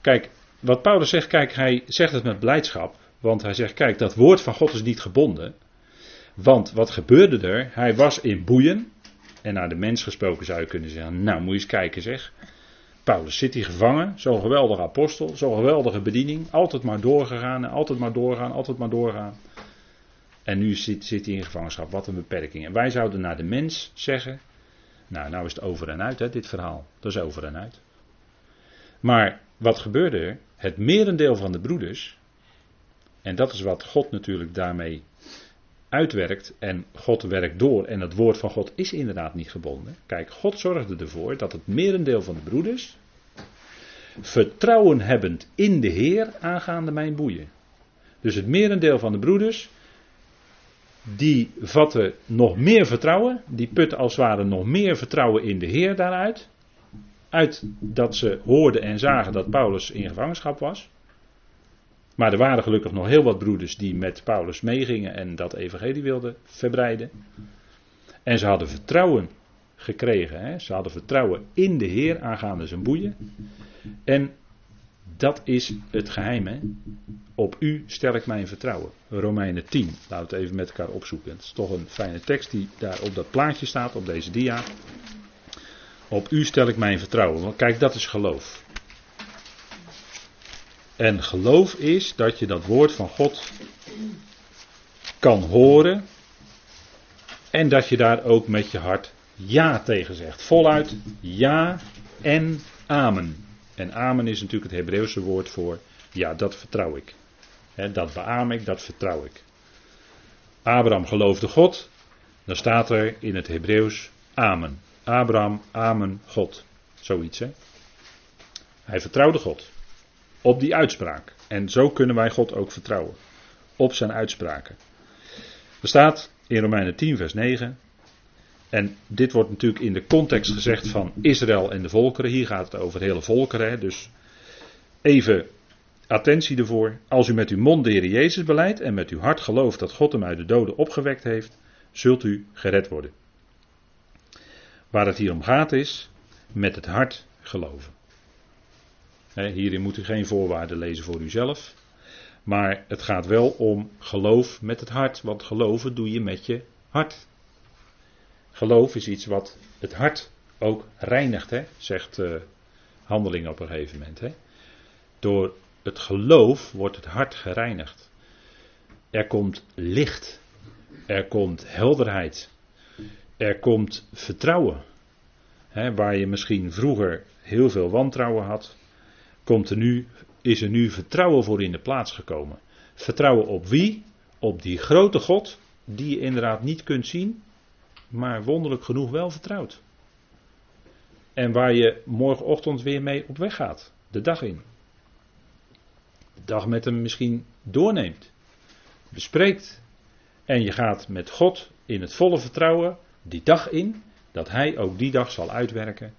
S1: Kijk, wat Paulus zegt, kijk, hij zegt het met blijdschap. Want hij zegt, kijk, dat woord van God is niet gebonden. Want wat gebeurde er? Hij was in boeien. En naar de mens gesproken zou je kunnen zeggen: Nou, moet je eens kijken, zeg. Paulus zit hier gevangen, zo'n geweldige apostel, zo'n geweldige bediening. Altijd maar doorgegaan altijd maar doorgaan, altijd maar doorgaan. En nu zit, zit hij in gevangenschap, wat een beperking. En wij zouden naar de mens zeggen: Nou, nou is het over en uit, hè, dit verhaal. Dat is over en uit. Maar wat gebeurde er? Het merendeel van de broeders, en dat is wat God natuurlijk daarmee uitwerkt en God werkt door en het woord van God is inderdaad niet gebonden. Kijk, God zorgde ervoor dat het merendeel van de broeders vertrouwen hebbend in de Heer aangaande mijn boeien. Dus het merendeel van de broeders, die vatten nog meer vertrouwen, die putten als het ware nog meer vertrouwen in de Heer daaruit. Uit dat ze hoorden en zagen dat Paulus in gevangenschap was. Maar er waren gelukkig nog heel wat broeders die met Paulus meegingen en dat evangelie wilden verbreiden. En ze hadden vertrouwen gekregen. Hè? Ze hadden vertrouwen in de Heer aangaande zijn boeien. En dat is het geheim. Hè? Op u stel ik mijn vertrouwen. Romeinen 10. Laten we het even met elkaar opzoeken. Het is toch een fijne tekst die daar op dat plaatje staat, op deze dia. Op u stel ik mijn vertrouwen. Want kijk, dat is geloof. En geloof is dat je dat woord van God kan horen. En dat je daar ook met je hart ja tegen zegt. Voluit ja en amen. En amen is natuurlijk het Hebreeuwse woord voor ja, dat vertrouw ik. dat beaam ik, dat vertrouw ik. Abraham geloofde God. Dan staat er in het Hebreeuws amen. Abraham, amen, God. Zoiets hè. Hij vertrouwde God. Op die uitspraak. En zo kunnen wij God ook vertrouwen. Op zijn uitspraken. Er staat in Romeinen 10, vers 9. En dit wordt natuurlijk in de context gezegd van Israël en de volkeren. Hier gaat het over hele volkeren. Dus even attentie ervoor. Als u met uw mond de Heer Jezus beleidt en met uw hart gelooft dat God hem uit de doden opgewekt heeft, zult u gered worden. Waar het hier om gaat is met het hart geloven hierin moet u geen voorwaarden lezen voor uzelf. Maar het gaat wel om geloof met het hart. Want geloven doe je met je hart. Geloof is iets wat het hart ook reinigt, hè, zegt uh, Handeling op een gegeven moment. Hè. Door het geloof wordt het hart gereinigd. Er komt licht. Er komt helderheid. Er komt vertrouwen. Hè, waar je misschien vroeger heel veel wantrouwen had, komt er nu, is er nu vertrouwen voor in de plaats gekomen. Vertrouwen op wie? Op die grote God, die je inderdaad niet kunt zien, maar wonderlijk genoeg wel vertrouwt. En waar je morgenochtend weer mee op weg gaat, de dag in. De dag met hem misschien doorneemt, bespreekt. En je gaat met God in het volle vertrouwen die dag in, dat Hij ook die dag zal uitwerken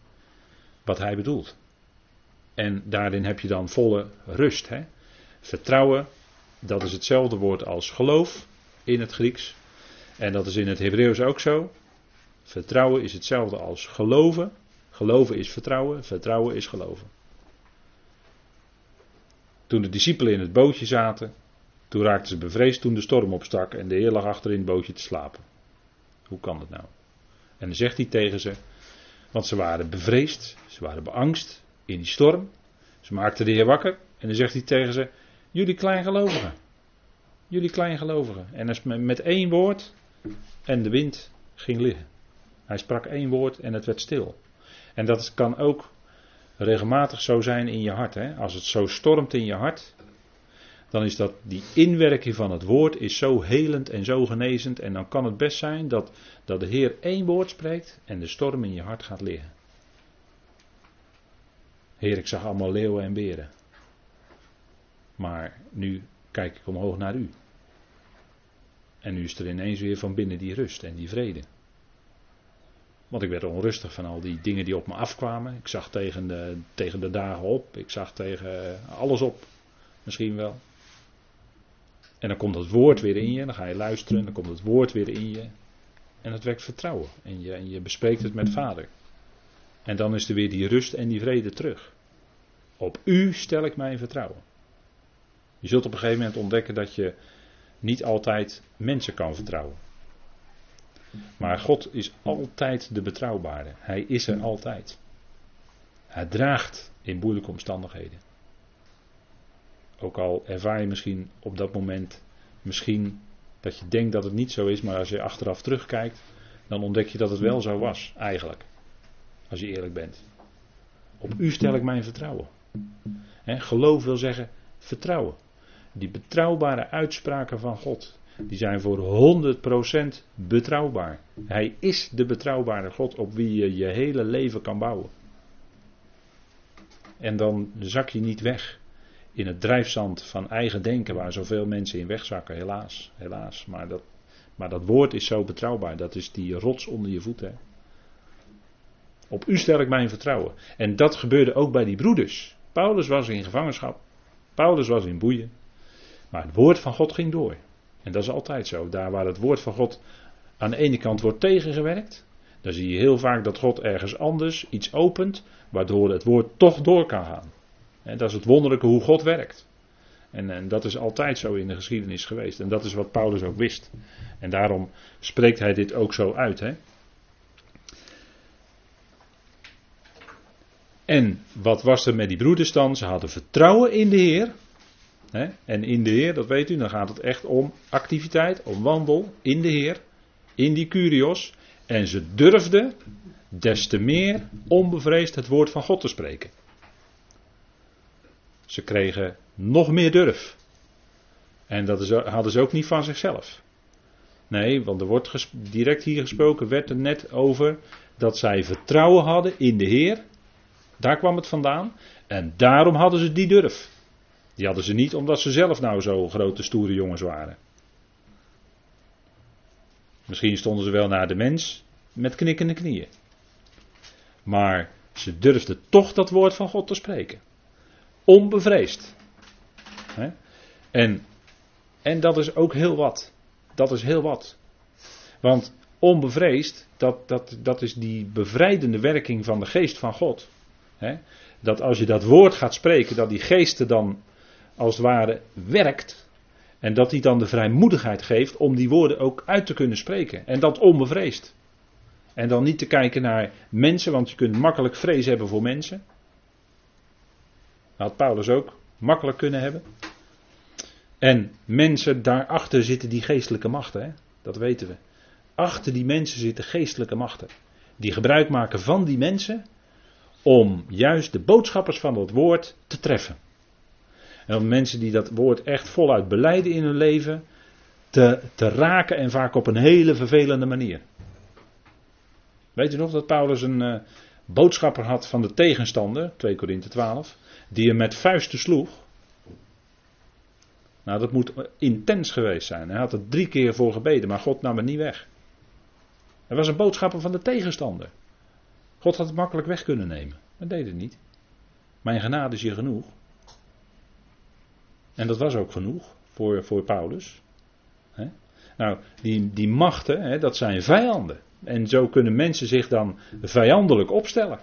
S1: wat Hij bedoelt. En daarin heb je dan volle rust. Hè? Vertrouwen, dat is hetzelfde woord als geloof in het Grieks. En dat is in het Hebreeuws ook zo. Vertrouwen is hetzelfde als geloven. Geloven is vertrouwen, vertrouwen is geloven. Toen de discipelen in het bootje zaten, toen raakten ze bevreesd toen de storm opstak en de Heer lag achter in het bootje te slapen. Hoe kan dat nou? En dan zegt hij tegen ze, want ze waren bevreesd, ze waren beangst in die storm. Ze maakten de Heer wakker en dan zegt hij tegen ze, jullie kleingelovigen. Jullie kleingelovigen. En met één woord en de wind ging liggen. Hij sprak één woord en het werd stil. En dat kan ook regelmatig zo zijn in je hart. Hè? Als het zo stormt in je hart, dan is dat die inwerking van het woord is zo helend en zo genezend. En dan kan het best zijn dat, dat de Heer één woord spreekt en de storm in je hart gaat liggen. Heer, ik zag allemaal leeuwen en beren. Maar nu kijk ik omhoog naar u. En nu is er ineens weer van binnen die rust en die vrede. Want ik werd onrustig van al die dingen die op me afkwamen. Ik zag tegen de, tegen de dagen op. Ik zag tegen alles op. Misschien wel. En dan komt het woord weer in je. Dan ga je luisteren. Dan komt het woord weer in je. En het wekt vertrouwen. En je, en je bespreekt het met vader. En dan is er weer die rust en die vrede terug. Op u stel ik mijn vertrouwen. Je zult op een gegeven moment ontdekken dat je niet altijd mensen kan vertrouwen. Maar God is altijd de betrouwbare. Hij is er altijd. Hij draagt in moeilijke omstandigheden. Ook al ervaar je misschien op dat moment misschien dat je denkt dat het niet zo is, maar als je achteraf terugkijkt, dan ontdek je dat het wel zo was, eigenlijk. Als je eerlijk bent. Op u stel ik mijn vertrouwen. geloof wil zeggen vertrouwen. Die betrouwbare uitspraken van God, die zijn voor 100% betrouwbaar. Hij is de betrouwbare God op wie je je hele leven kan bouwen. En dan zak je niet weg in het drijfzand van eigen denken waar zoveel mensen in wegzakken, helaas, helaas. Maar dat, maar dat woord is zo betrouwbaar, dat is die rots onder je voeten. Op u stel ik mijn vertrouwen. En dat gebeurde ook bij die broeders. Paulus was in gevangenschap, Paulus was in boeien, maar het woord van God ging door. En dat is altijd zo. Daar waar het woord van God aan de ene kant wordt tegengewerkt, dan zie je heel vaak dat God ergens anders iets opent, waardoor het woord toch door kan gaan. En dat is het wonderlijke hoe God werkt. En, en, dat is altijd zo in de geschiedenis geweest. En dat is wat Paulus ook wist. En daarom spreekt hij dit ook zo uit. Hè? En wat was er met die broeders dan? Ze hadden vertrouwen in de Heer. Hè? En in de Heer, dat weet u, dan gaat het echt om activiteit, om wandel in de Heer, in die Curios. En ze durfden des te meer onbevreesd het woord van God te spreken. Ze kregen nog meer durf. En dat hadden ze ook niet van zichzelf. Nee, want er wordt direct hier gesproken, werd er net over dat zij vertrouwen hadden in de Heer. Daar kwam het vandaan. En daarom hadden ze die durf. Die hadden ze niet omdat ze zelf nou zo grote stoere jongens waren. Misschien stonden ze wel naar de mens met knikkende knieën. Maar ze durfden toch dat woord van God te spreken. Onbevreesd. En, en dat is ook heel wat. Dat is heel wat. Want onbevreesd, dat, dat, dat is die bevrijdende werking van de geest van God. Dat als je dat woord gaat spreken, dat die geest dan als het ware werkt. En dat hij dan de vrijmoedigheid geeft om die woorden ook uit te kunnen spreken. En dat onbevreesd. En dan niet te kijken naar mensen, want je kunt makkelijk vrees hebben voor mensen. Dat had Paulus ook makkelijk kunnen hebben. En mensen, daarachter zitten die geestelijke machten, hè? dat weten we. Achter die mensen zitten geestelijke machten. Die gebruik maken van die mensen om juist de boodschappers van dat woord te treffen. En om mensen die dat woord echt voluit beleiden in hun leven te, te raken en vaak op een hele vervelende manier. Weet u nog dat Paulus een uh, boodschapper had van de tegenstander, 2 Korinthe 12, die hem met vuisten sloeg? Nou, dat moet intens geweest zijn. Hij had er drie keer voor gebeden, maar God nam het niet weg. Hij was een boodschapper van de tegenstander. God had het makkelijk weg kunnen nemen, maar deed het niet. Mijn genade is je genoeg. En dat was ook genoeg voor, voor Paulus. Nou, die, die machten, dat zijn vijanden. En zo kunnen mensen zich dan vijandelijk opstellen.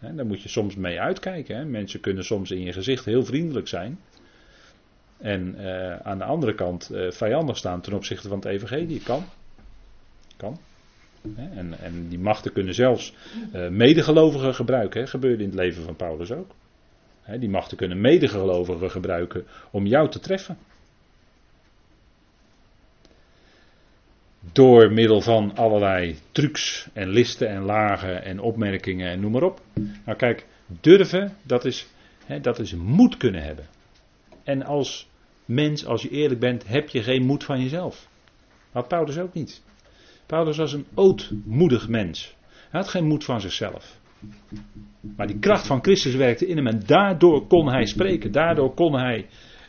S1: daar moet je soms mee uitkijken. Mensen kunnen soms in je gezicht heel vriendelijk zijn. En uh, aan de andere kant uh, vijandig staan ten opzichte van het evangelie. Kan. Kan. En, en die machten kunnen zelfs uh, medegelovigen gebruiken. Hè? Gebeurde in het leven van Paulus ook. Die machten kunnen medegelovigen gebruiken om jou te treffen. Door middel van allerlei trucs en listen en lagen en opmerkingen en noem maar op. Nou kijk, durven, dat is, hè, dat is moed kunnen hebben. En als mens, als je eerlijk bent, heb je geen moed van jezelf. Had Paulus ook niet. Paulus was een ootmoedig mens. Hij had geen moed van zichzelf. Maar die kracht van Christus werkte in hem en daardoor kon hij spreken. Daardoor kon hij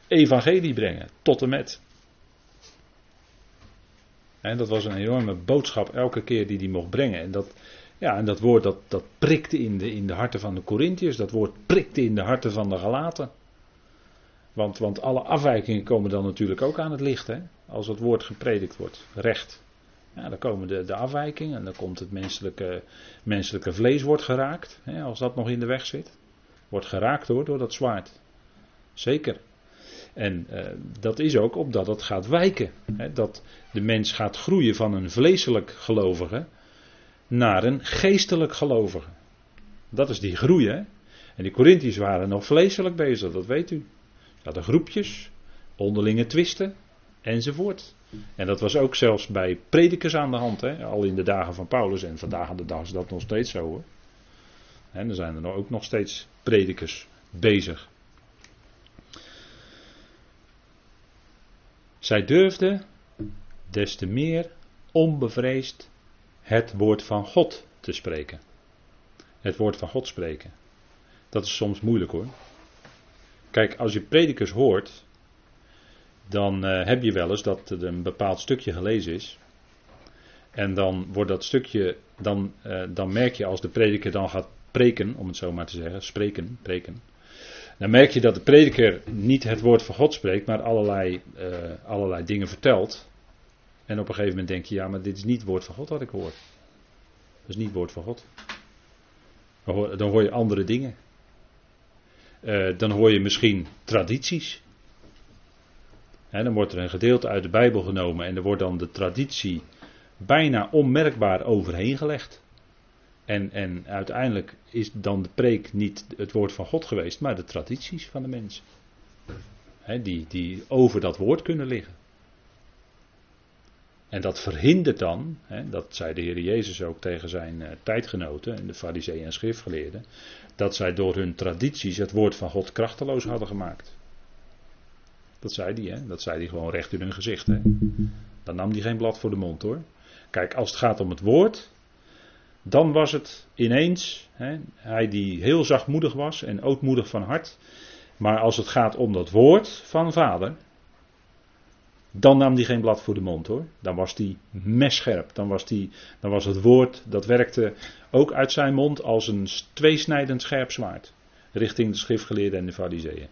S1: evangelie brengen. Tot en met. En dat was een enorme boodschap elke keer die hij mocht brengen. En dat, ja, en dat woord dat, dat prikte in de, in de harten van de Corinthiërs. Dat woord prikte in de harten van de Galaten. Want, want alle afwijkingen komen dan natuurlijk ook aan het licht. Hè? Als het woord gepredikt wordt. Recht. Ja, dan komen de, de afwijkingen. En dan komt het menselijke, menselijke vlees wordt geraakt. Hè, als dat nog in de weg zit. Wordt geraakt hoor, door dat zwaard. Zeker. En uh, dat is ook opdat het gaat wijken. Hè, dat de mens gaat groeien van een vleeselijk gelovige naar een geestelijk gelovige. Dat is die groei. Hè? En die Corinthiërs waren nog vleeselijk bezig, dat weet u. Ze hadden groepjes, onderlinge twisten enzovoort. En dat was ook zelfs bij predikers aan de hand. Hè? Al in de dagen van Paulus en vandaag aan de dag is dat nog steeds zo. Hoor. En er zijn er ook nog steeds predikers bezig. Zij durfde des te meer onbevreesd het woord van God te spreken. Het woord van God spreken. Dat is soms moeilijk hoor. Kijk, als je predikers hoort, dan uh, heb je wel eens dat een bepaald stukje gelezen is. En dan wordt dat stukje, dan, uh, dan merk je als de prediker dan gaat preken, om het zo maar te zeggen, spreken, preken. Dan merk je dat de prediker niet het woord van God spreekt, maar allerlei, uh, allerlei dingen vertelt. En op een gegeven moment denk je, ja, maar dit is niet het woord van God wat ik hoor. Dat is niet het woord van God. Dan hoor, je andere dingen. Dan hoor je misschien tradities. En dan wordt er een gedeelte uit de Bijbel genomen en er wordt dan de traditie bijna onmerkbaar overheen gelegd. En, en uiteindelijk is dan de preek niet het woord van God geweest, maar de tradities van de mensen. die, die over dat woord kunnen liggen. En dat verhindert dan, dat zei de Heer Jezus ook tegen zijn uh, tijdgenoten en de fariseeën en schriftgeleerden, dat zij door hun tradities het woord van God krachteloos hadden gemaakt. Dat zei hij, hè? dat zei hij gewoon recht in hun gezicht. Hè? Dan nam hij geen blad voor de mond hoor. Kijk, als het gaat om het woord, dan was het ineens, hè, hij die heel zachtmoedig was en ootmoedig van hart, maar als het gaat om dat woord van vader, dan nam hij geen blad voor de mond hoor. Dan was hij messcherp. Dan was, die, dan was het woord, dat werkte ook uit zijn mond als een tweesnijdend scherp zwaard. Richting de schriftgeleerden en de fariseeën.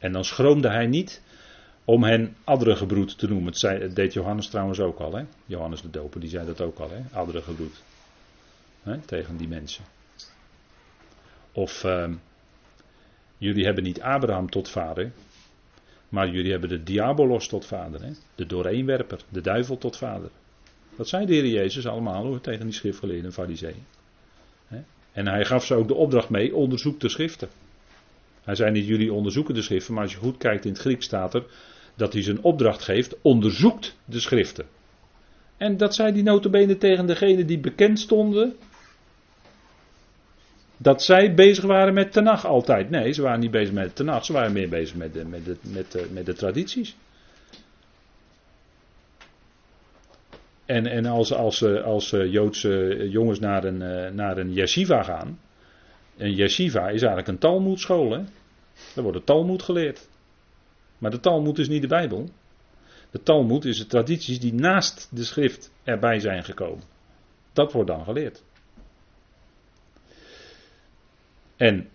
S1: En dan schroomde hij niet om hen adderengebroed te noemen. Het, deed Johannes trouwens ook al. Hè? Johannes de Doper, die zei dat ook al. Hè? Adderengebroed. Tegen die mensen. Of uh, jullie hebben niet Abraham tot vader. Maar jullie hebben de diabolos tot vader. Hè? De dooreenwerper. De duivel tot vader. Dat zei de Heer Jezus allemaal hoor. Tegen die schriftgeleerden fariseeën. En hij gaf ze ook de opdracht mee. Onderzoek de schriften. Hij zei niet jullie onderzoeken de schriften, maar als je goed kijkt in het Grieks staat er dat hij zijn opdracht geeft, onderzoekt de schriften. En dat zei die notabene tegen degene die bekend stonden, dat zij bezig waren met Tenach altijd. Nee, ze waren niet bezig met Tenach, ze waren meer bezig met de, met de, met de, met de tradities. En, en als, als, als Joodse jongens naar een, naar een yeshiva gaan, een yeshiva is eigenlijk een talmoedschool. Hè? Daar wordt het talmoed geleerd. Maar de Talmud is niet de Bijbel. De Talmud is de tradities die naast de schrift erbij zijn gekomen. Dat wordt dan geleerd. En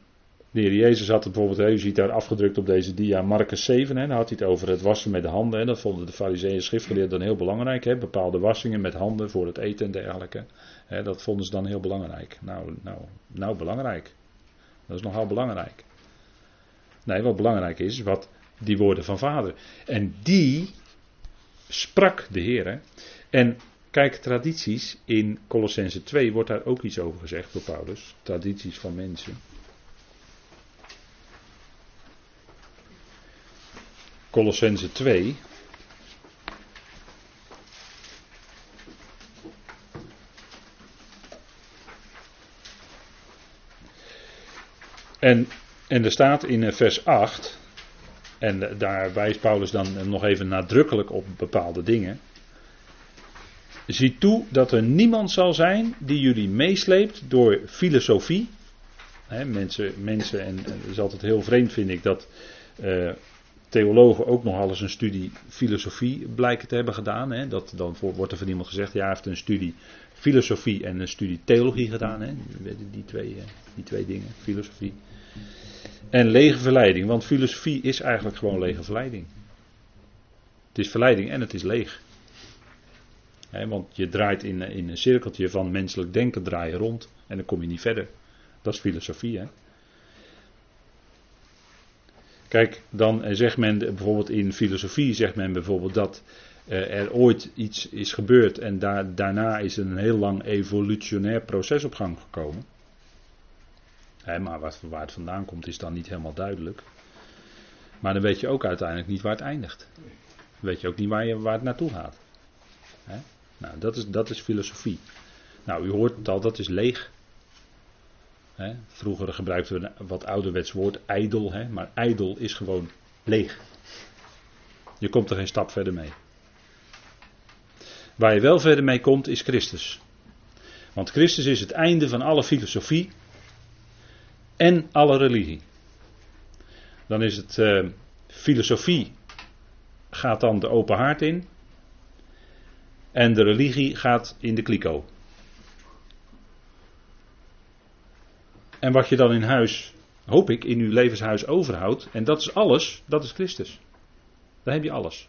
S1: de heer Jezus had het bijvoorbeeld, u ziet daar afgedrukt op deze dia Marcus 7, hè, dan had hij het over het wassen met de handen. Hè, dat vonden de fariseeën schriftgeleerden dan heel belangrijk. Hè, bepaalde wassingen met handen voor het eten en dergelijke. Hè, dat vonden ze dan heel belangrijk. Nou, nou, nou belangrijk. Dat is nogal belangrijk. Nee, wat belangrijk is, wat die woorden van vader. En die sprak de Heer. En kijk, tradities in Colossense 2 wordt daar ook iets over gezegd door Paulus. Tradities van mensen. Colossense 2. En, en er staat in eh, vers 8, en daar wijst Paulus dan nog even nadrukkelijk op bepaalde dingen. Zie toe dat er niemand zal zijn die jullie meesleept door filosofie. mensen, mensen, en het is altijd heel vreemd vind ik dat theologen ook nog alles een studie filosofie blijken te hebben gedaan. Dat, dan wordt er van iemand gezegd, ja hij heeft een studie filosofie en een studie theologie gedaan. Die, twee, eh, die twee dingen, filosofie. En lege verleiding, want filosofie is eigenlijk gewoon lege verleiding. Het is verleiding en het is leeg. want je draait in, in een cirkeltje van menselijk denken, draai je rond en dan kom je niet verder. Dat is filosofie. Kijk, dan zegt men bijvoorbeeld in filosofie, zegt men bijvoorbeeld dat eh, er ooit iets is gebeurd en daarna is een heel lang evolutionair proces op gang gekomen maar wat, waar het vandaan komt is dan niet helemaal duidelijk. Maar dan weet je ook uiteindelijk niet waar het eindigt. Weet je ook niet waar, je, waar het naartoe gaat. Nou, dat is, dat is filosofie. Nou, u hoort het al, dat is leeg. vroeger gebruikten we een wat ouderwets woord, ijdel. maar ijdel is gewoon leeg. Je komt er geen stap verder mee. Waar je wel verder mee komt is Christus. Want Christus is het einde van alle filosofie en alle religie. Dan is het uh, filosofie gaat dan de open haard in en de religie gaat in de kliko. En wat je dan in huis, hoop ik, in uw levenshuis overhoudt, en dat is alles, dat is Christus. Daar heb je alles.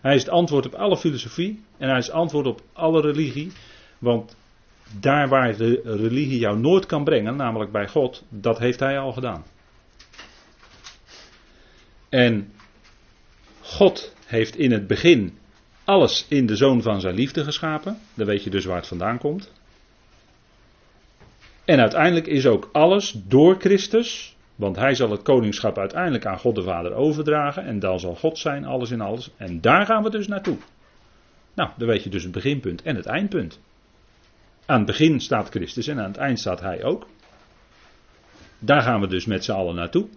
S1: Hij is het antwoord op alle filosofie en hij is het antwoord op alle religie, want daar waar de religie jou nooit kan brengen, namelijk bij God, dat heeft hij al gedaan. En God heeft in het begin alles in de zoon van zijn liefde geschapen. Dan weet je dus waar het vandaan komt. En uiteindelijk is ook alles door Christus, want hij zal het koningschap uiteindelijk aan God de Vader overdragen. En dan zal God zijn, alles in alles. En daar gaan we dus naartoe. Nou, dan weet je dus het beginpunt en het eindpunt. Aan het begin staat Christus en aan het eind staat Hij ook. Daar gaan we dus met z'n allen naartoe.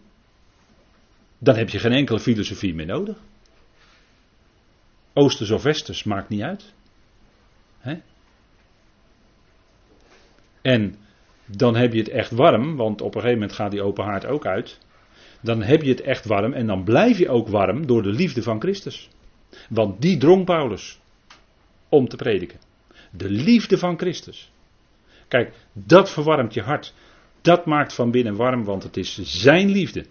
S1: Dan heb je geen enkele filosofie meer nodig. Oosters of Westers maakt niet uit. En dan heb je het echt warm, want op een gegeven moment gaat die open haard ook uit. Dan heb je het echt warm en dan blijf je ook warm door de liefde van Christus. Want die drong Paulus om te prediken. De liefde van Christus. Kijk, dat verwarmt je hart. Dat maakt van binnen warm, want het is zijn liefde.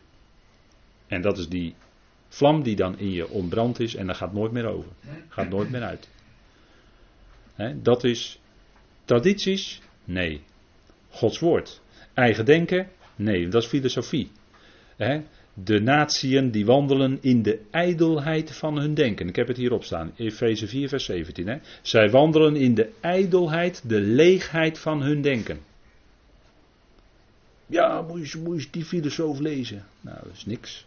S1: En dat is die vlam die dan in je ontbrand is en dat gaat nooit meer over. Gaat nooit meer uit. dat is tradities? Nee. Gods woord. Eigen denken? Nee, dat is filosofie de natieën die wandelen in de ijdelheid van hun denken. Ik heb het hierop staan, Efeze 4, vers 17. Hè. Zij wandelen in de ijdelheid, de leegheid van hun denken. Ja, moet je, die filosoof lezen. Nou, dat is niks.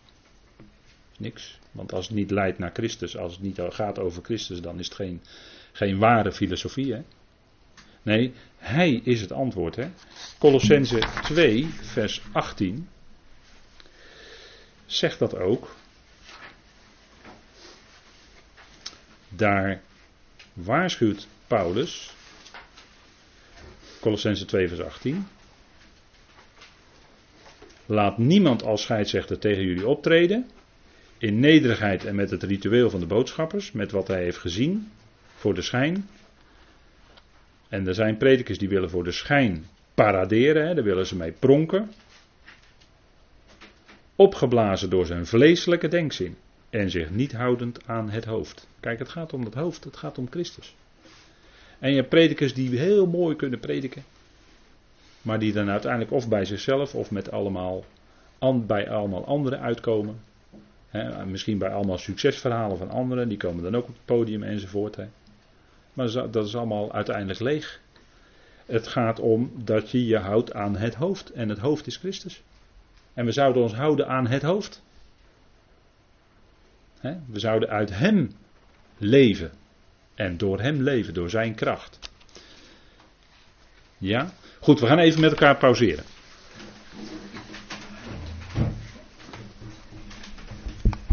S1: Is niks. Want als het niet leidt naar Christus, als het niet gaat over Christus, dan is het geen, geen ware filosofie. Hè. Nee, hij is het antwoord. Hè. Colossense 2, vers 18 zegt dat ook. Daar waarschuwt Paulus, Colossense 2 vers 18. Laat niemand als scheidsrechter tegen jullie optreden. in nederigheid en met het ritueel van de boodschappers, met wat hij heeft gezien voor de schijn. En er zijn predikers die willen voor de schijn paraderen, hè, daar willen ze mee pronken. Opgeblazen door zijn vleeselijke denkzin en zich niet houdend aan het hoofd. Kijk, het gaat om het hoofd, het gaat om Christus. En je hebt predikers die heel mooi kunnen prediken, maar die dan uiteindelijk of bij zichzelf of met allemaal, bij allemaal anderen uitkomen. misschien bij allemaal succesverhalen van anderen, die komen dan ook op het podium enzovoort. Maar dat is allemaal uiteindelijk leeg. Het gaat om dat je je houdt aan het hoofd. En het hoofd is Christus. En we zouden ons houden aan het hoofd. we zouden uit Hem leven. En door Hem leven, door Zijn kracht. Ja? Goed, we gaan even met elkaar pauzeren.